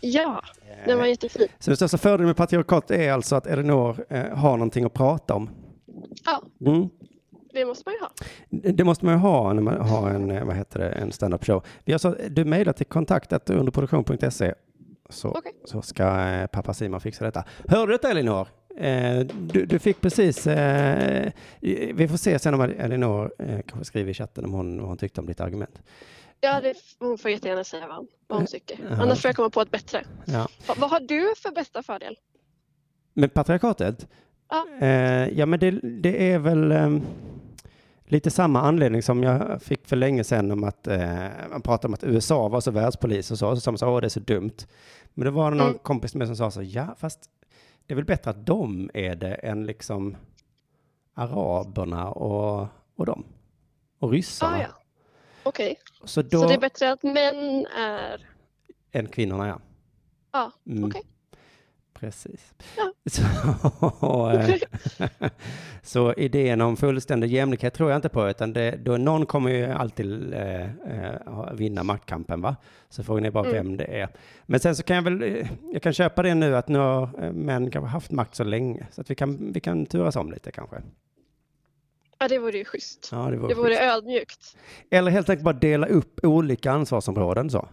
Ja, den var jättefin. Så den största fördelen med patriarkat är alltså att Elinor eh, har någonting att prata om. Ja, Mm. det måste man ju ha. Det måste man ju ha när man har en, eh, vad heter det, en stand-up show. Vi har så, du mejlar till kontaktet underproduktion.se så, Okej. så ska eh, pappa Simon fixa detta. Hörde du detta Elinor? Eh, du, du fick precis, eh, vi får se sen om Elinor eh, kanske skriver i chatten om hon, vad hon tyckte om ditt argument. Ja, det, hon får jättegärna säga vad, vad hon tycker. Ja. Annars får jag komma på ett bättre. Ja. Va, vad har du för bästa fördel? Med patriarkatet? Ja. Eh, ja, men det, det är väl ehm, lite samma anledning som jag fick för länge sedan om att eh, man pratade om att USA var så världspolis och så, så sa man så, åh det är så dumt. Men det var någon Mm. kompis med som sa så, ja fast det är väl bättre att de är det än liksom araberna och, och dem. Och ryssarna. Ah, ja. Okej, Så då, så det är bättre att män är... än kvinnorna ja. Ja, Mm. okej. Precis. Ja. Så, eh, så idén om fullständig jämlikhet tror jag inte på, utan det, då någon kommer ju alltid eh, eh, vinna maktkampen, va? Så frågan är bara Mm. vem det är. Men sen så kan jag väl, eh, jag kan köpa det nu att nu har män kanske haft makt så länge, så att vi kan, vi kan turas om lite kanske. Ja, det vore ju schysst. Ja, det vore Det vore ödmjukt. Eller helt enkelt bara dela upp olika ansvarsområden så.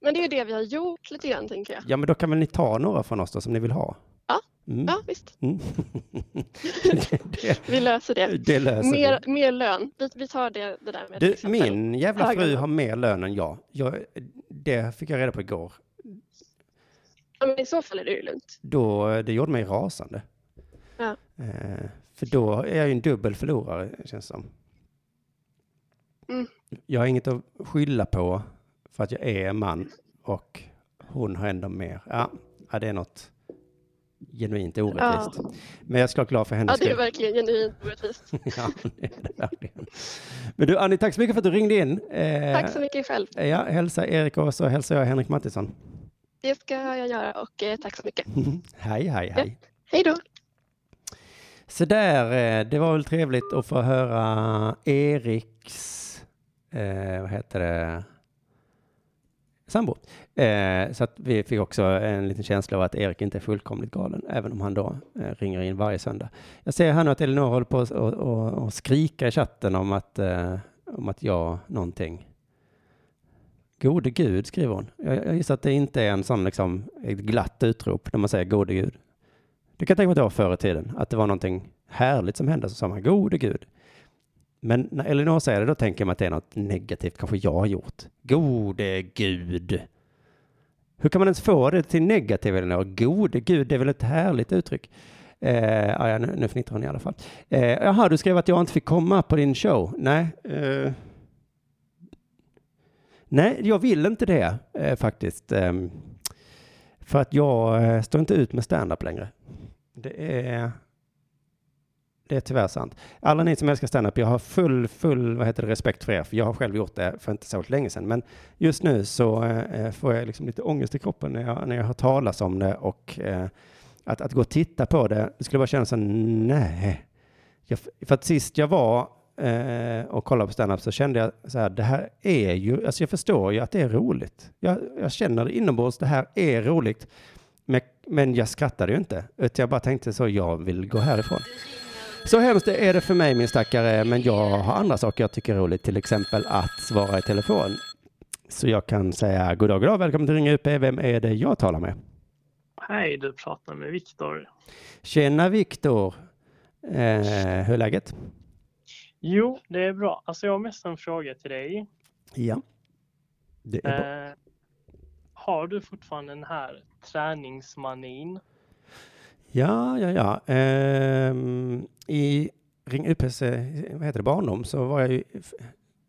Men det är ju det vi har gjort lite grann, tänker jag. Ja, men då kan väl ni ta några från oss då som ni vill ha? Ja. Mm. Ja, visst. Mm. det, det, Vi löser det. det löser. Mer, mer lön. Vi, vi tar det, det där med Du, min jävla fru lön. har mer lön än jag. jag. Det fick jag reda på igår. Ja, men I så fall är det ju lugnt. Då, det gjorde mig rasande. Ja. Eh, för då är jag ju en dubbel förlorare, känns det som. Mm. Jag har inget att skylla på för att jag är man och hon har ändå mer. Ja, ja det är något genuint orättvist. Men jag ska vara glad för Ja, hennes det är verkligen genuint orättvist. Ja, det är det verkligen. Men du Annie, tack så mycket för att du ringde in. Eh, Tack så mycket själv. Ja, hälsa Erik och så hälsar jag Henrik Mattisson. Det ska jag göra och eh, tack så mycket. hej, hej, hej. Hej då! Så där, eh, det var väl trevligt att få höra Eriks, eh, vad heter det, sambo. Eh, så att vi fick också en liten känsla av att Erik inte är fullkomligt galen, även om han då eh, ringer in varje söndag. Jag ser här nu att Elinor håller på att skrika i chatten om att, eh, om att jag någonting. Gode Gud, skriver hon. Jag, jag gissar att det inte är en sån liksom, ett glatt utrop när man säger gode Gud. Det kan jag tänka mig att det var förr i tiden, att det var någonting härligt som hände, så sa man gode Gud. Men när Elinor säger det, då tänker man att det är något negativt, kanske jag har gjort. Gode Gud. Hur kan man ens få det till negativt, Elinor? Gode Gud, det är väl ett härligt uttryck? Eh, ja, nu, nu fnittrar hon i alla fall. Eh, jaha, du skrev att jag inte fick komma på din show. Nej. Eh, nej, jag vill inte det eh, faktiskt. Ehm, för att jag eh, står inte ut med stand-up längre. Det är, det är tyvärr sant. Alla ni som älskar standup, jag har full, full vad heter det, respekt för er, för jag har själv gjort det för inte så länge sedan. Men just nu så eh, eh får jag liksom lite ångest i kroppen när jag, när jag hör talas om det och eh, att, att gå och titta på det, det skulle bara kännas som nej. Jag, för att sist jag var eh, och kollade på standup så kände jag så här, det här är ju, alltså jag förstår ju att det är roligt. Jag, jag känner det inombords, det här är roligt. Men, men jag skrattade ju inte, utan jag bara tänkte så, jag vill gå härifrån. Så hemskt är det för mig min stackare, men jag har andra saker jag tycker är roligt, till exempel att svara i telefon. Så jag kan säga god dag, god dag, välkommen till Ringa UP, vem är det jag talar med? Hej, du pratar med Viktor. Tjena Viktor, eh, hur är läget? Jo, det är bra. Alltså jag har mest en fråga till dig. Ja. Det är bra. Eh, har du fortfarande den här träningsmanin? Ja, ja, ja. Ehm, I Ring UPs, vad heter det, barndom så var jag ju,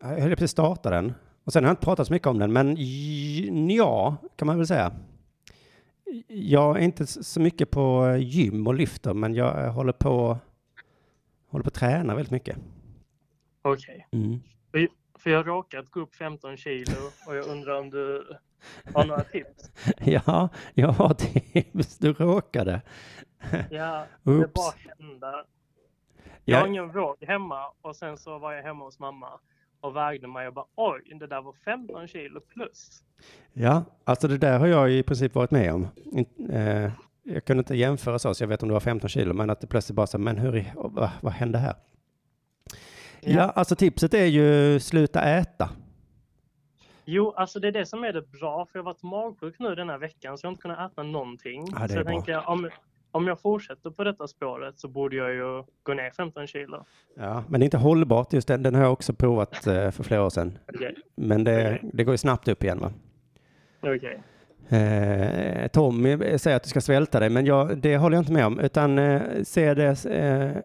jag höll precis starta den. Och sen har jag inte pratat så mycket om den, men ja, kan man väl säga. Jag är inte så mycket på gym och lyfter, men jag håller på, håller på att träna väldigt mycket. Okej. Mm. För jag har råkat gå upp 15 kilo och jag undrar om du har några tips? Ja, jag har tips. Du råkade. Ja, det Oops. bara hände. Jag har Ja, ingen våg hemma och sen så var jag hemma hos mamma och vägde mig och bara oj, det där var 15 kilo plus. ja, alltså det där har jag i princip varit med om. Eh, Jag kunde inte jämföra så, så jag vet om det var 15 kilo, men att det plötsligt bara så, men hur, vad, vad hände här? Ja, alltså tipset är ju sluta äta. Jo, alltså det är det som är det bra, för jag har varit magsjuk nu den här veckan så jag har inte kunnat äta någonting. Ja, det så jag bra. tänker om, om jag fortsätter på detta spåret så borde jag ju gå ner 15 kilo. Ja, men det är inte hållbart just den. Den har jag också provat eh, för flera år sedan. Okej. Men det, Okej. det går ju snabbt upp igen va? Okej. Eh, Tommy säger att du ska svälta dig, men jag, det håller jag inte med om. Utan eh, se det, eh,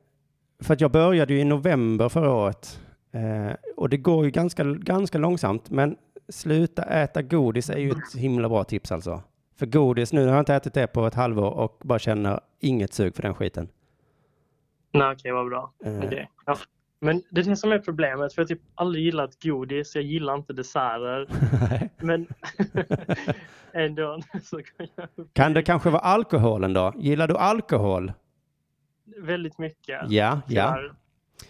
för att jag började ju i november förra året. Eh, och det går ju ganska, ganska långsamt, men sluta äta godis är ju ett himla bra tips alltså. För godis, nu har jag inte ätit det på ett halvår och bara känner inget sug för den skiten. Nej, okej, vad bra. Eh, Okej. Ja. Men det är det som är problemet, för jag har typ aldrig gillat godis, jag gillar inte desserter. Men ändå så kan jag kan det kanske vara alkoholen då? Gillar du alkohol? väldigt mycket. Ja, ja.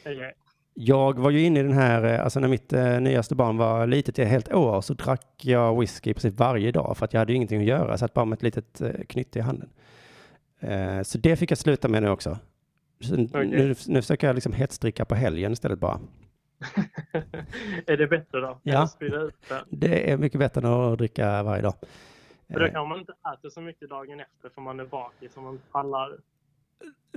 Tyvärr. Jag var ju inne i den här, eh, alltså när mitt eh, nyaste barn var litet i ett helt år så drack jag whisky i princip varje dag för att jag hade ju ingenting att göra. Jag satt bara med ett litet eh, knytte i handen. Eh, så det fick jag sluta med nu också. Okej. nu, nu försöker jag liksom hetsdricka på helgen istället bara. är det bättre då? Ja. Det är mycket bättre än att dricka varje dag. För då Eh, kan man inte äta så mycket dagen efter för man är bakis och man pallar.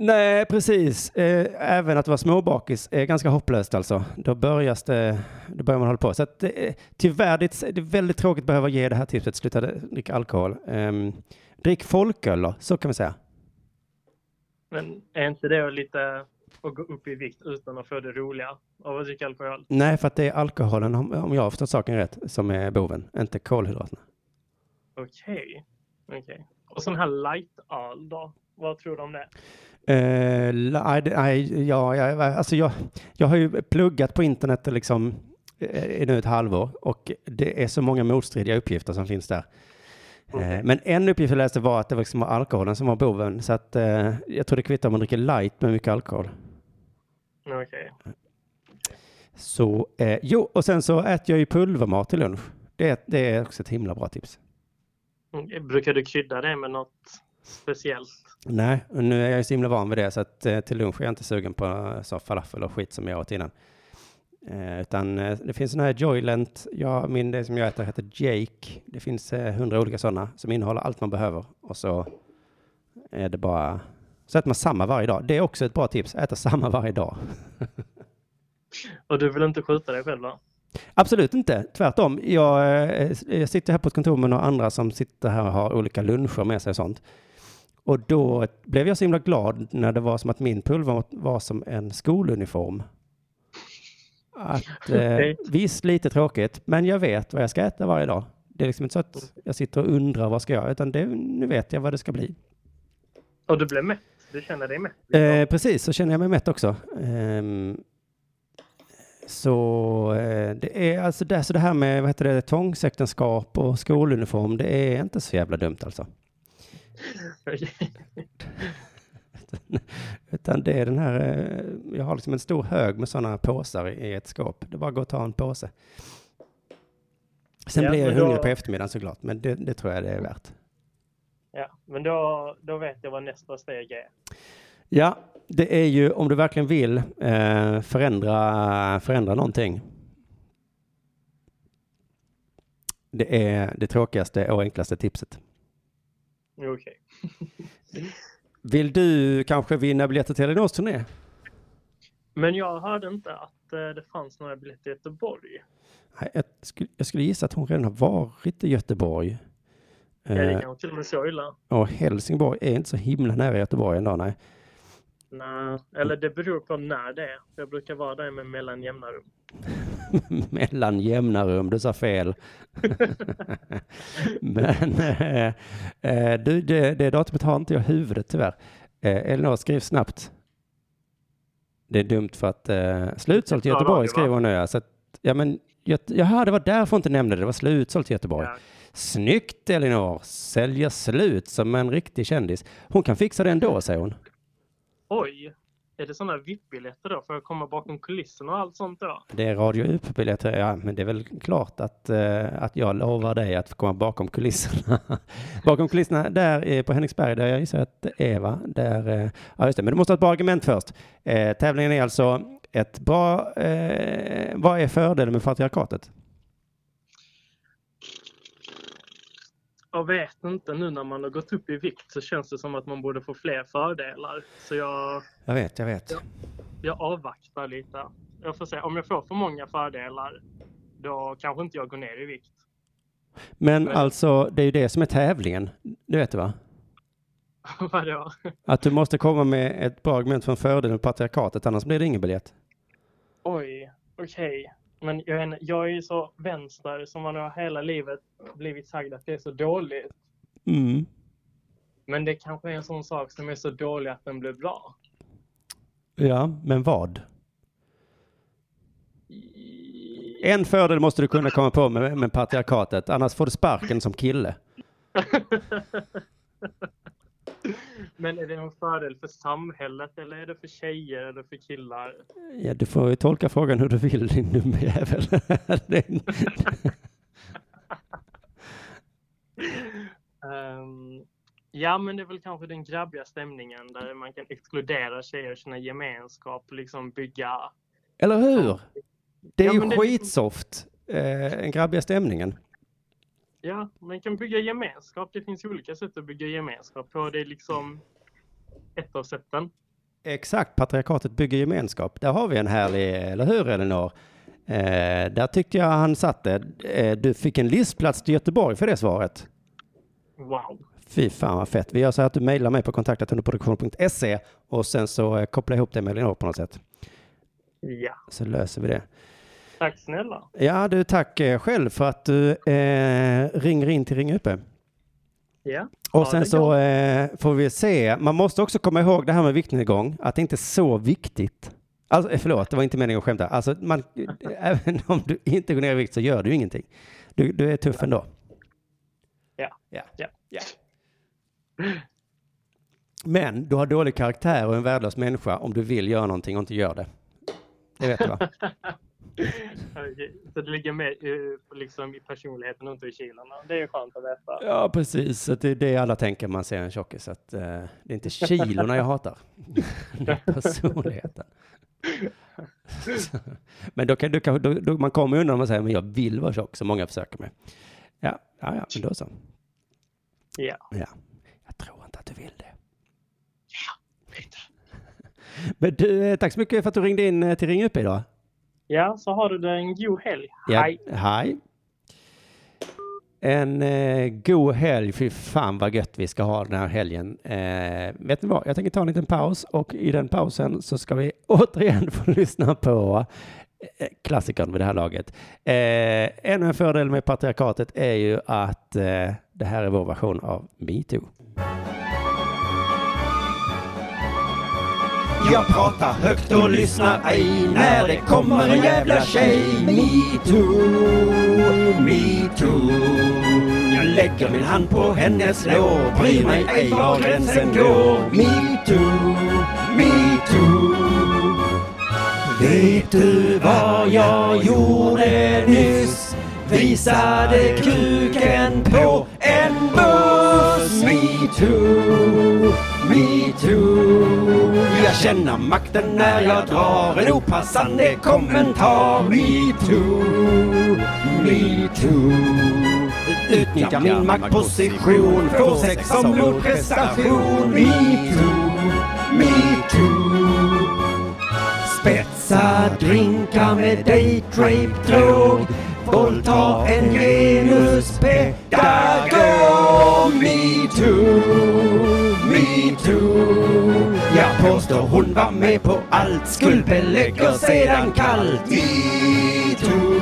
Nej, precis. Eh, även att vara småbakis är ganska hopplöst alltså. Då, börjas det, då börjar man hålla på. Så att, eh, tyvärr, det är, väldigt tråkigt att behöva ge det här tipset. Sluta dricka alkohol. Um, drick folköl då, så kan vi säga. Men är inte det lite att gå upp i vikt utan att få det roliga av att dricka alkohol? Nej, för att det är alkoholen, om, jag har förstått saken rätt, som är boven, inte kolhydraterna. Okej. Okej. Och sån här light-öl då? Vad tror du om det? Eh, nej, ja, ja, alltså jag, jag har ju pluggat på internet liksom, eh, i nu ett halvår och det är så många motstridiga uppgifter som finns där. Eh, men en uppgift jag läste var att det liksom var alkoholen som var boven, så att eh, jag tror det kvittar om man dricker light med mycket alkohol. Okej. Så, eh, jo, och sen så äter jag ju pulvermat till lunch. Det, det är också ett himla bra tips. Mm, Brukar du krydda det med något speciellt? Nej, och nu är jag ju så himla van vid det så att eh, till lunch är jag inte sugen på eh, så falafel och skit som jag åt innan. Eh, utan eh, det finns sån här Joylent, ja, min det som jag äter heter Jake. Det finns eh, hundra olika sådana som innehåller allt man behöver och så är det bara så äter man samma varje dag. Det är också ett bra tips, äta samma varje dag. Och du vill inte skjuta dig själv då? Absolut inte, tvärtom. Jag, eh, jag sitter här på ett kontor med några andra som sitter här och har olika luncher med sig och sånt. Och då blev jag så himla glad när det var som att min pulver var som en skoluniform. Att, eh, visst, lite tråkigt, men jag vet vad jag ska äta varje dag. Det är liksom inte så att jag sitter och undrar vad ska jag, utan det, nu vet jag vad det ska bli. Och du blev mätt? Du känner dig mätt? Eh, precis, så känner jag mig mätt också. Ehm, så eh, det är alltså det, så det här med vad heter det, tvångsäktenskap och skoluniform, det är inte så jävla dumt alltså. Utan det är den här, eh, jag har liksom en stor hög med sådana påsar i, ett skåp. Det är bara att gå och ta en påse. Sen Ja, blir jag då- hungrig på eftermiddagen såklart, men det, det tror jag det är värt. Ja, men då, då vet jag vad nästa steg är. Ja, det är ju om du verkligen vill eh, förändra, förändra någonting. Det är det tråkigaste och enklaste tipset. Okej. Vill du kanske vinna biljetter till Elinors turné? Men jag hörde inte att eh, det fanns några biljetter i Göteborg. Nej, Jag skulle, jag skulle gissa att hon redan har varit i Göteborg. Ja, det Eh, kanske till och med så illa. och Helsingborg är inte så himla nära Göteborg ändå, nej. Nej, eller det beror på när det är. Jag brukar vara där med mellan jämna rum. Mellan jämna rum, du sa fel. Men eh, eh, du, det, det datumet har inte jag i huvudet tyvärr. Eh, Elinor, skriv snabbt. Det är dumt för att eh, slutsålt i Göteborg skriver hon nu. Så att, ja, men, Göte- jaha, det var därför hon inte nämnde det. Det var slutsålt i Göteborg. Ja. Snyggt Elinor! Säljer slut som en riktig kändis. Hon kan fixa det ändå, säger hon. Oj, är det sådana VIP-biljetter då? Får jag komma bakom kulisserna och allt sånt då? Det är Radio UP-biljetter, ja, men det är väl klart att, eh, att jag lovar dig att få komma bakom kulisserna. bakom kulisserna där eh, på Henriksberg, där jag gissar att Eva, där, eh, ja just det, men du måste ha ett bra argument först. Eh, tävlingen är alltså ett bra, eh, vad är fördelen med patriarkatet? Jag vet inte, nu när man har gått upp i vikt så känns det som att man borde få fler fördelar. Så jag, Jag vet, jag vet. jag avvaktar lite. Jag får se, om jag får för många fördelar då kanske inte jag går ner i vikt. Men Men- alltså, det är ju det som är tävlingen. Du vet det va? Vadå? Att du måste komma med ett bra argument för en fördel med patriarkatet, annars blir det ingen biljett. Oj, okej. Men jag är, jag är så vänster som man har hela livet blivit sagd att det är så dåligt. Mm. Men det kanske är en sån sak som är så dålig att den blir bra. Ja, men vad? En fördel måste du kunna komma på med, med patriarkatet, annars får du sparken som kille. Men är det en fördel för samhället eller är det för tjejer eller för killar? Ja, du får ju tolka frågan hur du vill, din dumme jävel. Det Ehm, ja, men det är väl kanske den grabbiga stämningen där man kan exkludera tjejer och känna gemenskap liksom bygga. Eller hur? Det är Ja, ju det- skitsoft, eh, den grabbiga stämningen. Ja, man kan bygga gemenskap. Det finns olika sätt att bygga gemenskap på. Det är liksom ett av sätten. Exakt, patriarkatet bygger gemenskap. Där har vi en härlig, eller hur Elinor? Eh, där tyckte jag han satte. Eh, du fick en listplats till Göteborg för det svaret. Wow. Fy fan vad fett. Vi gör så här att du mejlar mig på kontaktatunderproduktion.se och sen så eh, kopplar jag ihop det med Elinor på något sätt. Ja, Så löser vi det. Tack snälla. Ja du, tack eh, själv för att du eh, ringer in till Ring UP. Ja, Och Ja, sen så eh, får vi se. Man måste också komma ihåg det här med viktnedgång, att det inte är så viktigt. Alltså, eh, förlåt, det var inte meningen att skämta. Alltså, man, även om du inte går ner i vikt så gör du ingenting. Du, du är tuff ändå. Ja. ja. Ja. ja. Men du har dålig karaktär och en värdelös människa om du vill göra någonting och inte gör det. Det vet du va? Så det ligger mer liksom i personligheten och inte i kilorna. Det är ju skönt att veta. Ja, precis. Så det är det alla tänker när man ser en tjockis. Att, eh, det är inte kilorna jag hatar. Det är personligheten. men då kan, du, kan, då, då, man kommer undan och man säger men jag vill vara tjock, som många försöker med. Ja, ja, ja men då så. Ja. Ja. Jag tror inte att du vill det. Men du, eh, tack så mycket för att du ringde in eh, till Ring UP idag. Ja, så har du det en god helg. Ja, Hej! Hej. En eh, god helg. Fy fan vad gött vi ska ha den här helgen. Eh, vet ni vad? Jag tänker ta en liten paus och i den pausen så ska vi återigen få lyssna på eh, klassikern vid det här laget. Eh, ännu en fördel med patriarkatet är ju att eh, det här är vår version av metoo. Jag pratar högt och lyssnar ej när det kommer en jävla tjej. Metoo, metoo. Jag lägger min hand på hennes lår, bryr mig ej var gränsen går. Metoo, metoo. Vet du vad jag gjorde nyss? Visade kuken på en buss. Metoo, metoo. Jag känner makten när jag drar en opassande kommentar. Metoo, metoo. Utnyttjar min maktposition, får sex som motprestation. Metoo, metoo. Spetsa drinkar med daytrape-drog Våldta en genuspedagog om metoo, metoo. Jag påstår hon var med på allt, skuldbelägger sedan kallt. Metoo,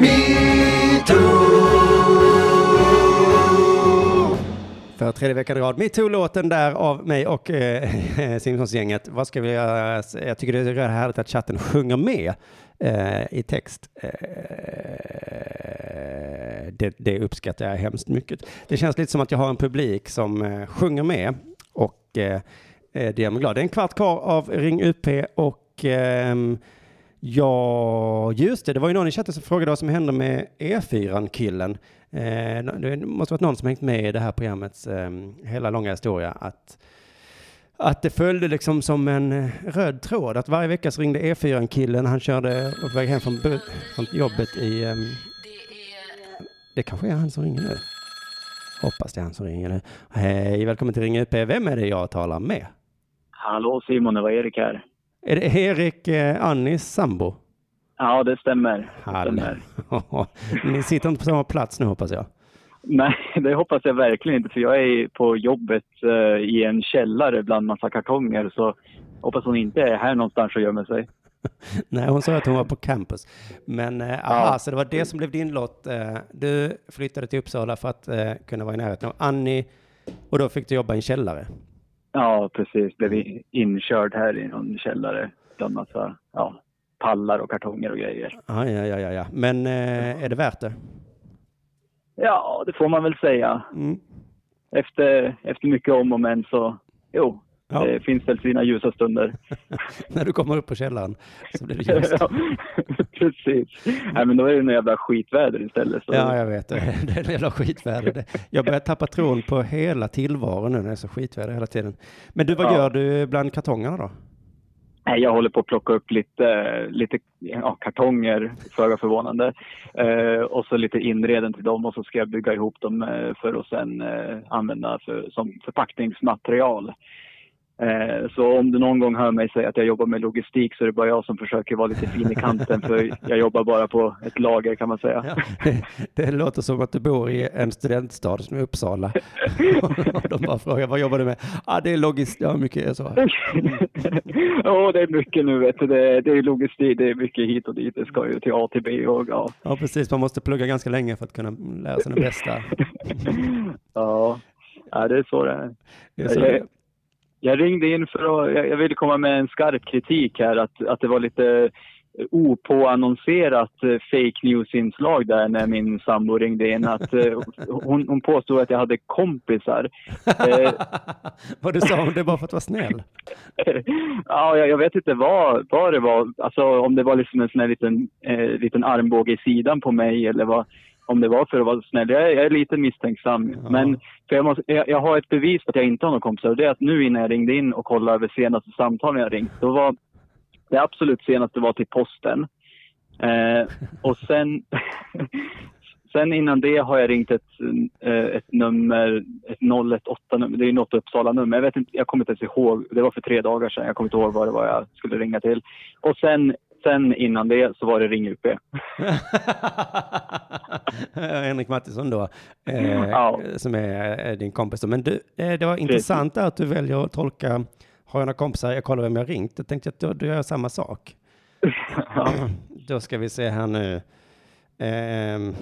metoo. För tredje veckan i rad. Metoo-låten där av mig och eh, Simpsons-gänget. Vad ska vi göra? Jag tycker det är härligt att chatten sjunger med eh, i text. Eh, det, det uppskattar jag hemskt mycket. Det känns lite som att jag har en publik som eh, sjunger med och eh, eh det gör mig glad. Det är en kvart kvar av Ring UP och ehm, Ja, just det. Det var ju någon i chatten som frågade vad som hände med E4-killen. Eh, det måste varit någon som hängt med i det här programmets eh, hela långa historia. Att, att det följde liksom som en eh, röd tråd. Att varje vecka så ringde E4-killen. Han körde på väg hem från, från jobbet i... ehm, det kanske är han som ringer nu. Hoppas det är han som ringer nu. Hej, välkommen till Ring UP. Vem är det jag talar med? Hallå Simon, det var Erik här. Är det Erik eh, Annis sambo? Ja, det stämmer. Det stämmer. Ni sitter inte på samma plats nu hoppas jag. Nej, det hoppas jag verkligen inte för jag är på jobbet eh, i en källare bland massa kartonger så hoppas hon inte är här någonstans och gömmer sig. Nej, hon sa att hon var på campus. Men eh, aha, så det var det som blev din lott. Eh, du flyttade till Uppsala för att eh, kunna vara i närheten av Annie och då fick du jobba i en källare. Ja, precis. Blev inkörd här i någon källare bland massa ja, pallar och kartonger och grejer. Ah, ja, ja, ja, ja. Men eh, är det värt det? Ja, det får man väl säga. Mm. Efter, efter mycket om och men så, jo, Ja. det finns väl sina ljusa stunder. När du kommer upp på källaren så blir det ljust. ja, precis. Nej, men då är det något jävla skitväder istället. Så. Ja, jag vet. Det är en jävla skitväder. Jag börjar tappa tron på hela tillvaron nu när det är så skitväder hela tiden. Men du, vad Ja. gör du bland kartongerna då? Nej, Jag håller på att plocka upp lite, lite ja, kartonger, föga förvånande. Eh, och så lite inreden till dem och så ska jag bygga ihop dem eh, för att sen eh, använda för, som förpackningsmaterial. Eh, så om du någon gång hör mig säga att jag jobbar med logistik så är det bara jag som försöker vara lite fin i kanten för jag jobbar bara på ett lager kan man säga. Ja, det, det låter som att du bor i en studentstad som är Uppsala. De bara frågar, vad jobbar du med? Ja, ah, det är logistik. Ja, mycket så. Ja, det är mycket nu vet du. Det, det är logistik, det är mycket hit och dit. Det ska ju till A till B och ja. Ja, precis. Man måste plugga ganska länge för att kunna lära sig det bästa. Ja, ja det är så det är. Det är så Jag, ringde in för att, jag, ville komma med en skarp kritik här att, att det var lite opåannonserat eh, fake news-inslag där när min sambo ringde in. Att, eh, hon, hon påstod att jag hade kompisar. Eh, vad du sa om det bara för att vara snäll. ja, jag, jag vet inte vad, vad det var. Alltså om det var liksom en sån här liten, eh, liten armbåge i sidan på mig eller vad, om det var för att vara snäll. Jag är, jag är lite misstänksam. Ja. Men för jag, måste, jag, jag har ett bevis på att jag inte har några kompisar och det är att nu innan jag ringde in och kollade över senaste samtalen jag ringt, då var det absolut senaste var till posten. Eh, och sen, sen innan det har jag ringt ett, eh, ett nummer, ett 018-nummer. Det är något Uppsala-nummer. Jag, vet inte, jag kommer inte ens ihåg. Det var för tre dagar sedan. Jag kommer inte ihåg vad det var jag skulle ringa till. Och sen, sen innan det så var det Ring UP. Henrik Mattisson då, eh, Ja. som är eh, din kompis. då. Men du, eh, det var intressant att du väljer att tolka, har jag några kompisar, jag kollar vem jag har ringt. Jag tänkte att du, du gör samma sak. Då ska vi se här nu. Ehm,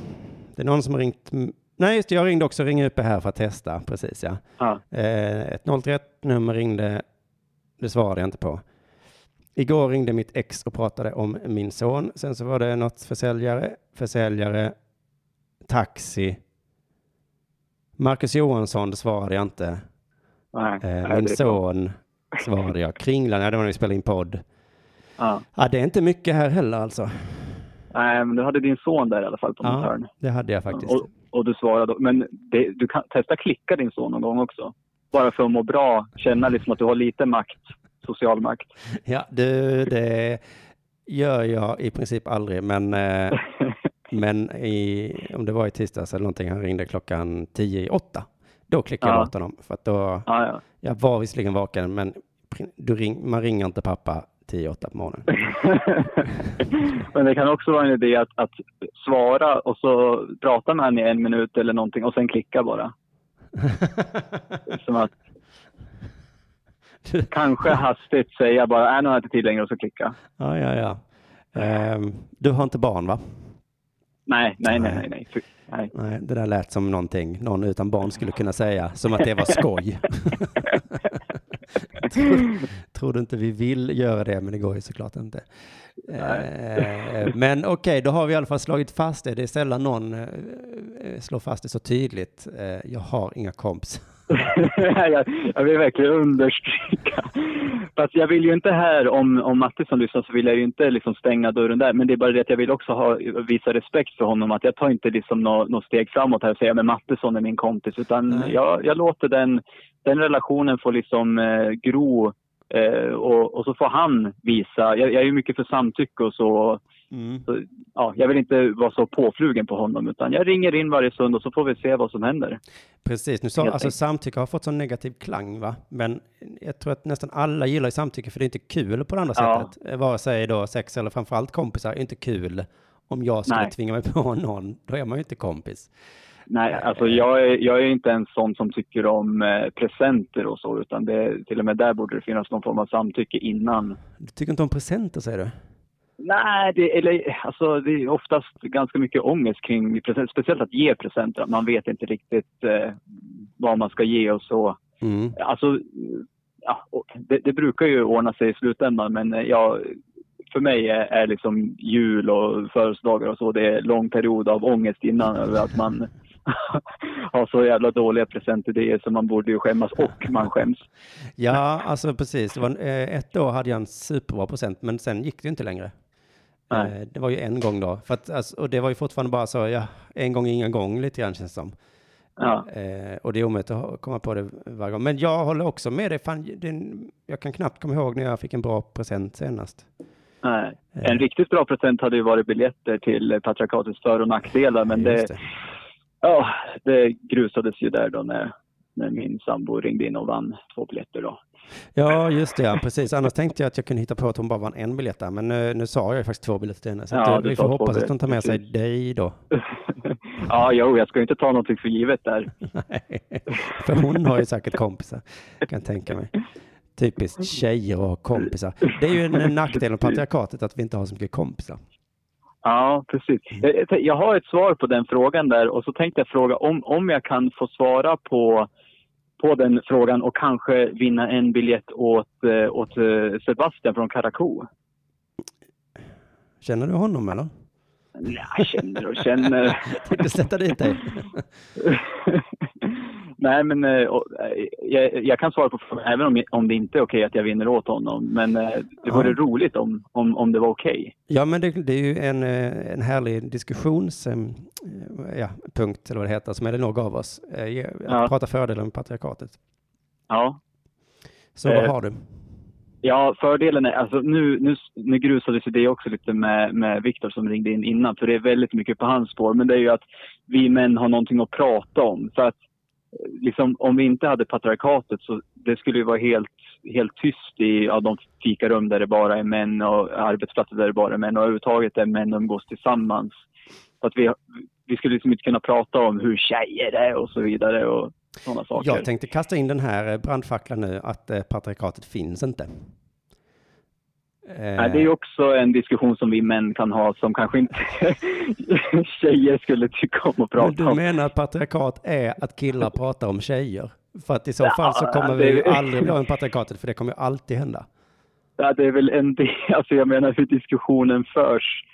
det är någon som har ringt, nej just det, jag ringde också Ring UP här för att testa, precis ja. Ja. Eh, ett 031-nummer ringde, det svarade jag inte på. Igår ringde mitt ex och pratade om min son. Sen så var det något försäljare, försäljare, taxi. Marcus Johansson, det svarade jag inte. Nej, Eh, min son svarade jag. Kringlan, ja det var när vi spelade in podd. Ja. Ja, det är inte mycket här heller alltså. Nej, men du hade din son där i alla fall på Ja, hörn. det hade jag faktiskt. Och, och du svarade. Men det, du kan testa klicka din son någon gång också. Bara för att må bra, känna liksom att du har lite makt, social makt. Ja, du, det gör jag i princip aldrig, men, eh, men i, om det var i tisdags eller någonting, han ringde klockan tio i åtta. Då klickade jag Ja. åt honom, för att då, Ja, ja. jag var visserligen vaken, men du ring, man ringer inte pappa 10-8 på morgonen. Men det kan också vara en idé att, att svara och så prata med henne i en minut eller någonting och sen klicka bara. Som att kanske hastigt säga bara, är nu har jag inte tid längre och så klicka. ja, ja, ja. Ehm, du har inte barn va? Nej, nej, nej, nej, nej. Nej. Nej, det där lät som någonting någon utan barn skulle kunna säga, som att det var skoj. tror, tror du inte vi vill göra det, men det går ju såklart inte. Eh, men okej, då har vi i alla fall slagit fast det. Det är sällan någon eh, slår fast det så tydligt. Eh, jag har inga kompisar. jag, jag vill verkligen understryka. Fast jag vill ju inte här, om, om Mattisson lyssnar så vill jag ju inte liksom stänga dörren där. Men det är bara det att jag vill också ha, visa respekt för honom. Att jag tar inte liksom något nå steg framåt här och säger att Mattisson är min kompis. Utan jag, jag låter den, den relationen få liksom eh, gro. Eh, och, och så får han visa. Jag, jag är ju mycket för samtycke och så. Mm. så ja, jag vill inte vara så påflugen på honom. Utan jag ringer in varje stund och så får vi se vad som händer. Precis, nu sa alltså samtycke har fått sån negativ klang va? Men jag tror att nästan alla gillar samtycke för det är inte kul på det andra Ja. sättet. Eh, Vare sig då sex eller framförallt kompisar är inte kul. Om jag skulle Nej. tvinga mig på någon, då är man ju inte kompis. Nej, alltså jag är, jag är inte en sån som tycker om eh, presenter och så, utan det, till och med där borde det finnas någon form av samtycke innan. Du tycker inte om presenter säger du? Nej, det, eller, alltså, det är oftast ganska mycket ångest kring presenter, speciellt att ge presenter. Man vet inte riktigt eh, vad man ska ge och så. Mm. Alltså, ja, det, det brukar ju ordna sig i slutändan, men eh, ja, för mig är, är liksom jul och födelsedagar och så, det är lång period av ångest innan över att man har så jävla dåliga presentidéer så man borde ju skämmas och man skäms. Ja, alltså precis. Det var, eh, ett år hade jag en superbra present, men sen gick det ju inte längre. Nej. Eh, det var ju en gång då. För att, alltså, och det var ju fortfarande bara så, ja, en gång, ingen gång lite grann känns det som. Ja. Eh, och det är omöjligt att komma på det varje gång. Men jag håller också med dig. Fan, det, jag kan knappt komma ihåg när jag fick en bra present senast. Nej. En riktigt bra present hade ju varit biljetter till patriarkatets för och nackdelar, men det, det. Ja, det grusades ju där då när, när min sambo ringde in och vann två biljetter då. Ja, just det. Ja, precis. Annars tänkte jag att jag kunde hitta på att hon bara vann en biljett där. Men nu, nu sa jag ju faktiskt två biljetter till henne. Så Ja, vi får hoppas att hon tar med sig dig då. ja, jo, jag ska ju inte ta någonting för givet där. Nej, För hon har ju säkert kompisar, kan jag tänka mig. Typiskt tjejer och kompisar. Det är ju en nackdel med patriarkatet att vi inte har så mycket kompisar. Ja, precis. Jag, jag- jag har ett svar på den frågan där och så tänkte jag fråga om, om jag kan få svara på, på den frågan och kanske vinna en biljett åt, eh, åt eh, Sebastian från Karakou. Känner du honom eller? Nej, jag känner och känner. Tänkte sätta dit dig. Nej, men eh, eh, jag, jag kan svara på frågan även om, om det inte är okej att jag vinner åt honom. Men eh, det vore Ja. roligt om, om, om det var okej. Ja, men det, det är ju en, en härlig diskussions... Ja, punkt, eller vad det heter, som Elinor gav oss. Att Ja. prata fördelar med patriarkatet. Ja. Så vad Eh, har du? Ja, fördelen är, alltså nu, nu, nu grusades det också lite med, med Viktor som ringde in innan, för det är väldigt mycket på hans spår. Men det är ju att vi män har någonting att prata om. För att liksom, om vi inte hade patriarkatet så det skulle ju vara helt, helt tyst i ja, de fikarum där det bara är män och arbetsplatser där det bara är män och överhuvudtaget där män umgås tillsammans. Så att vi, vi skulle liksom inte kunna prata om hur tjejer är och så vidare och sådana saker. Jag tänkte kasta in den här brandfacklan nu, att eh, patriarkatet finns inte. Eh, Nej, det är också en diskussion som vi män kan ha som kanske inte tjejer skulle tycka om att Men prata du om. menar att patriarkat är att killar pratar om tjejer? För att i så Ja, fall så kommer det- vi aldrig bli av med patriarkatet, för det kommer ju alltid hända. Ja, det är väl en del, alltså jag menar hur diskussionen förs.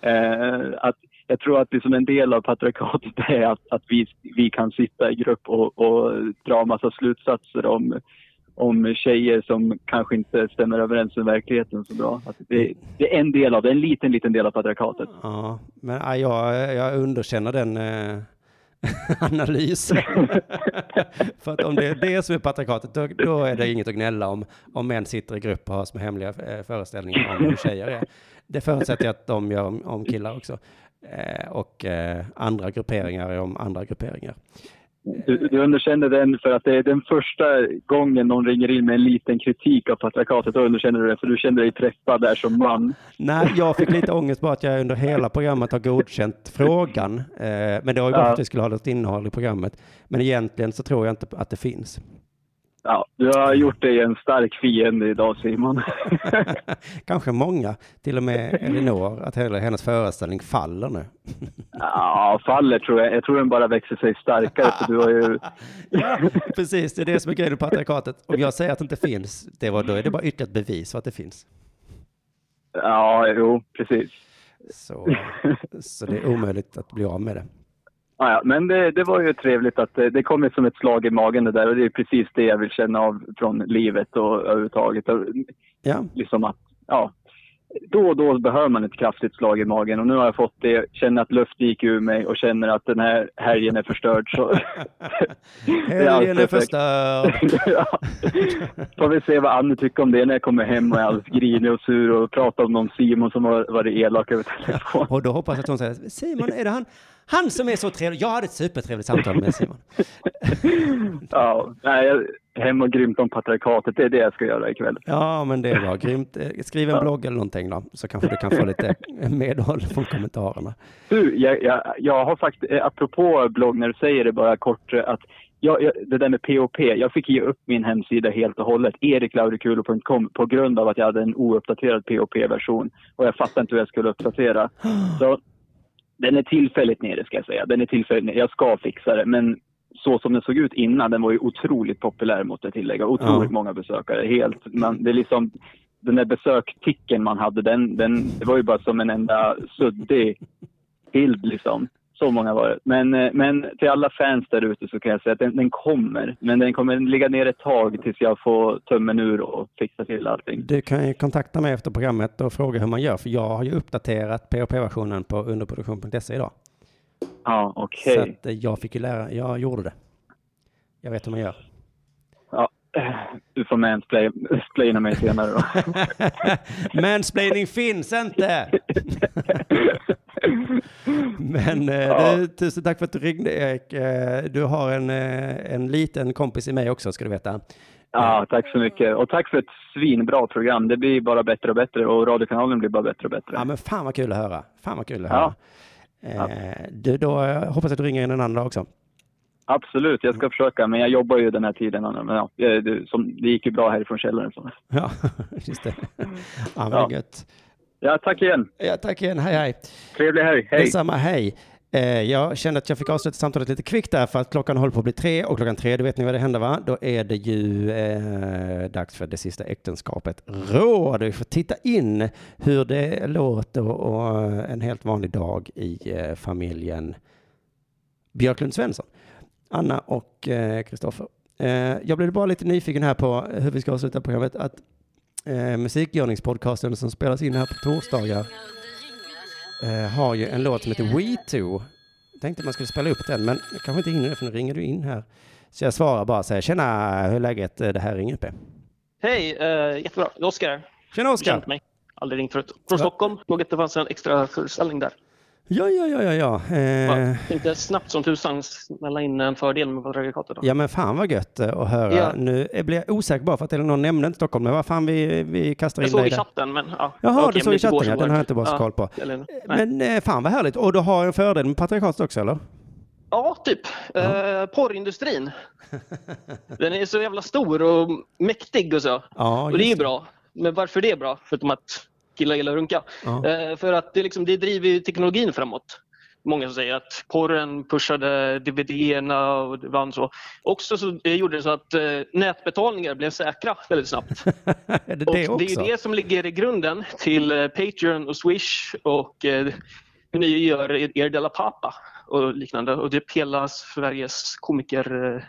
Eh, att jag tror att liksom en del av patriarkatet är att, att vi, vi kan sitta i grupp och, och dra massa slutsatser om, om tjejer som kanske inte stämmer överens med verkligheten så bra. Att det, det är en del av det, en liten, liten del av patriarkatet. Ja, men ja, jag, jag underkänner den eh, analysen. För att om det är det som är patriarkatet, då, då är det inget att gnälla om, om män sitter i grupp och har små hemliga eh, föreställningar om hur tjejer är. Det förutsätter jag att de gör om, om killar också. Eh, och eh, andra grupperingar är om andra grupperingar. Du, du underkänner den för att det är den första gången någon ringer in med en liten kritik av patriarkatet. Då underkänner du det för du känner dig träffad där som man. Nej, jag fick lite ångest bara att jag under hela programmet har godkänt frågan. Eh, men det var ju för att det skulle ha något innehåll i programmet. Men egentligen så tror jag inte att det finns. Ja, du har gjort dig en stark fiende idag Simon. Kanske många, till och med Elinor, att hela hennes föreställning faller nu. Ja, faller tror jag. Jag tror den bara växer sig starkare. För du har ju... Ja, precis, det är det som är grejen med patriarkatet. Om jag säger att det inte finns, det var, då är det bara ytterligare ett bevis för att det finns. Ja, jo, precis. Så, så det är omöjligt att bli av med det. Ja, men det, det var ju trevligt att det, det kom som ett slag i magen det där och det är precis det jag vill känna av från livet och överhuvudtaget. Ja, Liksom att, ja, då och då behöver man ett kraftigt slag i magen och nu har jag fått det, känner att luft gick ur mig och känner att den här helgen är förstörd. Så helgen är alltid förstörd. ja. Får vi se vad Anne tycker om det när jag kommer hem och är alldeles grinig och sur och pratar om någon Simon som har varit elak över telefon. Och då hoppas jag att hon säger, Simon, är det han? Han som är så trevlig. Jag hade ett supertrevligt samtal med Simon. Ja, nej, hem och grymt om patriarkatet, det är det jag ska göra ikväll. Ja, men det är bra. Grymt. Skriv en blogg eller någonting då, så kanske du kan få lite medhåll från kommentarerna. Du, jag, jag, jag har faktiskt, eh, apropå blogg, när du säger det bara kort, eh, att jag, jag, det där med POP, jag fick ge upp min hemsida helt och hållet, eriklaudikulo.com, på grund av att jag hade en ouppdaterad POP-version och jag fattade inte hur jag skulle uppdatera. Så den är tillfälligt nere ska jag säga, den är tillfälligt nere. Jag ska fixa det, men så som den såg ut innan, den var ju otroligt populär måste jag tillägga. Otroligt Ja. många besökare. Helt, man, det är liksom, den där besökticken man hade, den, den, det var ju bara som en enda suddig bild liksom. Så många var det. Men, eh, men till alla fans där ute så kan jag säga att den, den kommer. Men den kommer ligga ner ett tag tills jag får tummen ur och fixa till allting. Du kan ju kontakta mig efter programmet och fråga hur man gör, för jag har ju uppdaterat POP-versionen på underproduktion.se idag. Ja, okej. Så att eh, jag fick ju lära, jag gjorde det. Jag vet hur man gör. Ja, eh, du får mansplaina mig senare då. Mansplaining finns inte! Men eh, Ja. du, tusen tack för att du ringde Erik. Eh, Du har en, en liten kompis i mig också ska du veta. Ja, tack så mycket. Och tack för ett svinbra program. Det blir bara bättre och bättre och radiokanalen blir bara bättre och bättre. Ja men fan vad kul att höra. Fan vad kul att Ja. höra. Eh, du, då hoppas jag att du ringer in en annan dag också. Absolut, jag ska försöka. Men jag jobbar ju den här tiden. Men ja, det, som, det gick ju bra härifrån källaren. Så. Ja, just det. Ja, men Ja. gött. Ja, tack igen. Ja, tack igen. Hej, hej. Trevlig helg. Hej. Detsamma, hej. Eh, jag kände att jag fick avsluta samtalet lite kvickt där för att klockan håller på att bli tre och klockan tre, då vet ni vad det händer va? Då är det ju eh, dags för det sista äktenskapet. Råd, vi får titta in hur det låter och en helt vanlig dag i eh, familjen Björklund Svensson. Anna och eh, Kristoffer. Eh, jag blev bara lite nyfiken här på hur vi ska avsluta programmet. Att eh, musikgörningspodcasten som spelas in här på torsdagar eh, har ju en låt som heter We Too. Tänkte man skulle spela upp den, men jag kanske inte hinner det för nu ringer du in här. Så jag svarar bara så här, tjena, hur är läget? Eh, Det här ringer upp. Hej, uh, jättebra. Oskar. Tjena Oskar! Aldrig ringt förut. Från Ja. Stockholm. Såg att det fanns en extra föreställning där. Ja, ja, ja, ja, ja. Ja, Eh, tänkte snabbt som tusan smälla in en fördel med patriarkatet. ja, men fan vad gött eh, att höra. Ja. Nu eh, blir jag osäker bara för att någon nämnde inte Stockholm, men vad fan vi, vi kastar Jag in såg dig i där. chatten, men ja. Jaha, Okej, du såg i chatten, ja. Den har jag inte bara så Ja, koll på. Eller, nej. Men eh, fan vad härligt. Och du har en fördel med patriarkatet också, eller? Ja, typ. Eh, porrindustrin. Den är så jävla stor och mäktig och så. Ja, och det är ju bra. Men varför det är bra? Förutom att killar gillar att runka. Ja. Eh, för att det, liksom, det driver ju teknologin framåt. Många som säger att porren pushade DVD-erna och det vann så. Också så det gjorde det så att eh, nätbetalningar blev säkra väldigt snabbt. är det och det det är också? det som ligger i grunden till eh, Patreon och Swish och eh, hur ni gör er Della Papa och liknande. Och det hela Sveriges komiker...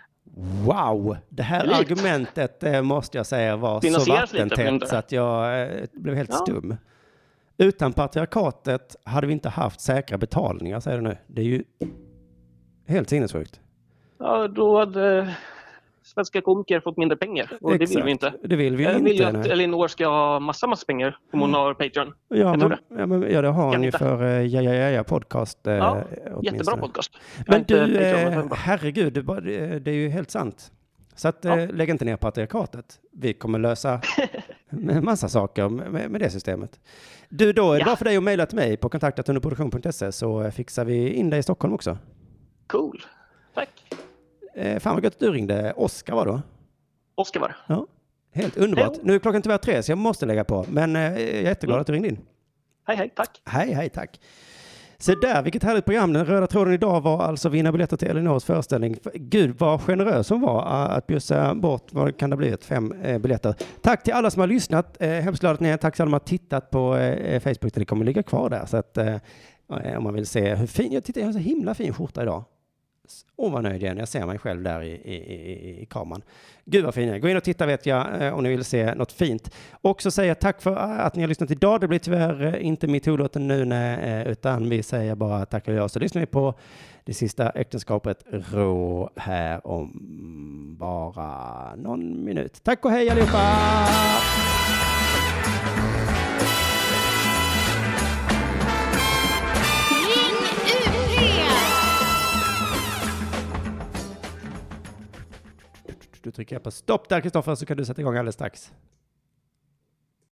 Wow, det här Likt. argumentet eh, måste jag säga var så Finansieras vattentätt så att jag eh, blev helt Ja. stum. Utan patriarkatet hade vi inte haft säkra betalningar, säger du nu. Det är ju helt sinnessjukt. ja, då hade svenska komiker fått mindre pengar och det vill Exakt. vi inte. Det vill vi Jag inte. vill ju att. Elinor ska ha massa, massa pengar om hon har Patreon. Ja, men, det. ja, men, ja, det har han ju för uh, ja, ja, ja, ja podcast. eh, Ja, åtminstone. Jättebra podcast. Jag Men du, Patreon, eh, herregud, det, det, är ju helt sant. Så att, Ja. lägg inte ner patriarkatet. Vi kommer lösa en massa saker med, med det systemet. Du, då är det Ja. bara för dig att mejla till mig på kontaktatunderproduktion.se så fixar vi in dig i Stockholm också. Cool. Tack. Eh, fan vad gött att du ringde. Oskar var då? Oskar var det. Ja. Helt underbart. Hej. Nu är klockan tyvärr tre så jag måste lägga på. Men eh, jag är jätteglad Mm. att du ringde in. Hej, hej. Tack. Hej, hej, tack. Så där, vilket härligt program. Den röda tråden idag var alltså vinna biljetter till Elinors föreställning. Gud vad generös hon var eh, att bjussa bort, vad kan det bli, ett fem eh, biljetter. Tack till alla som har lyssnat. Eh, hemskt glad att ni är. Tack till alla som har tittat på Facebook. Det kommer ligga kvar där. Så att om man vill se hur fin, jag tittar, jag har så himla fin skjorta idag. Åh vad nöjd jag jag ser mig själv där i, i, i, i kameran. Gud vad fin jag är. Gå in och titta vet jag eh, om ni vill se något fint. Också säga tack för eh, att ni har lyssnat idag. Det blir tyvärr eh, inte metoo-låten nu nej, utan vi säger bara tack och ja. Så lyssnar vi på det sista äktenskapet Rå här om bara någon minut. Tack och hej allihopa! Du trycker på stopp där Kristoffer så kan du sätta igång alldeles strax.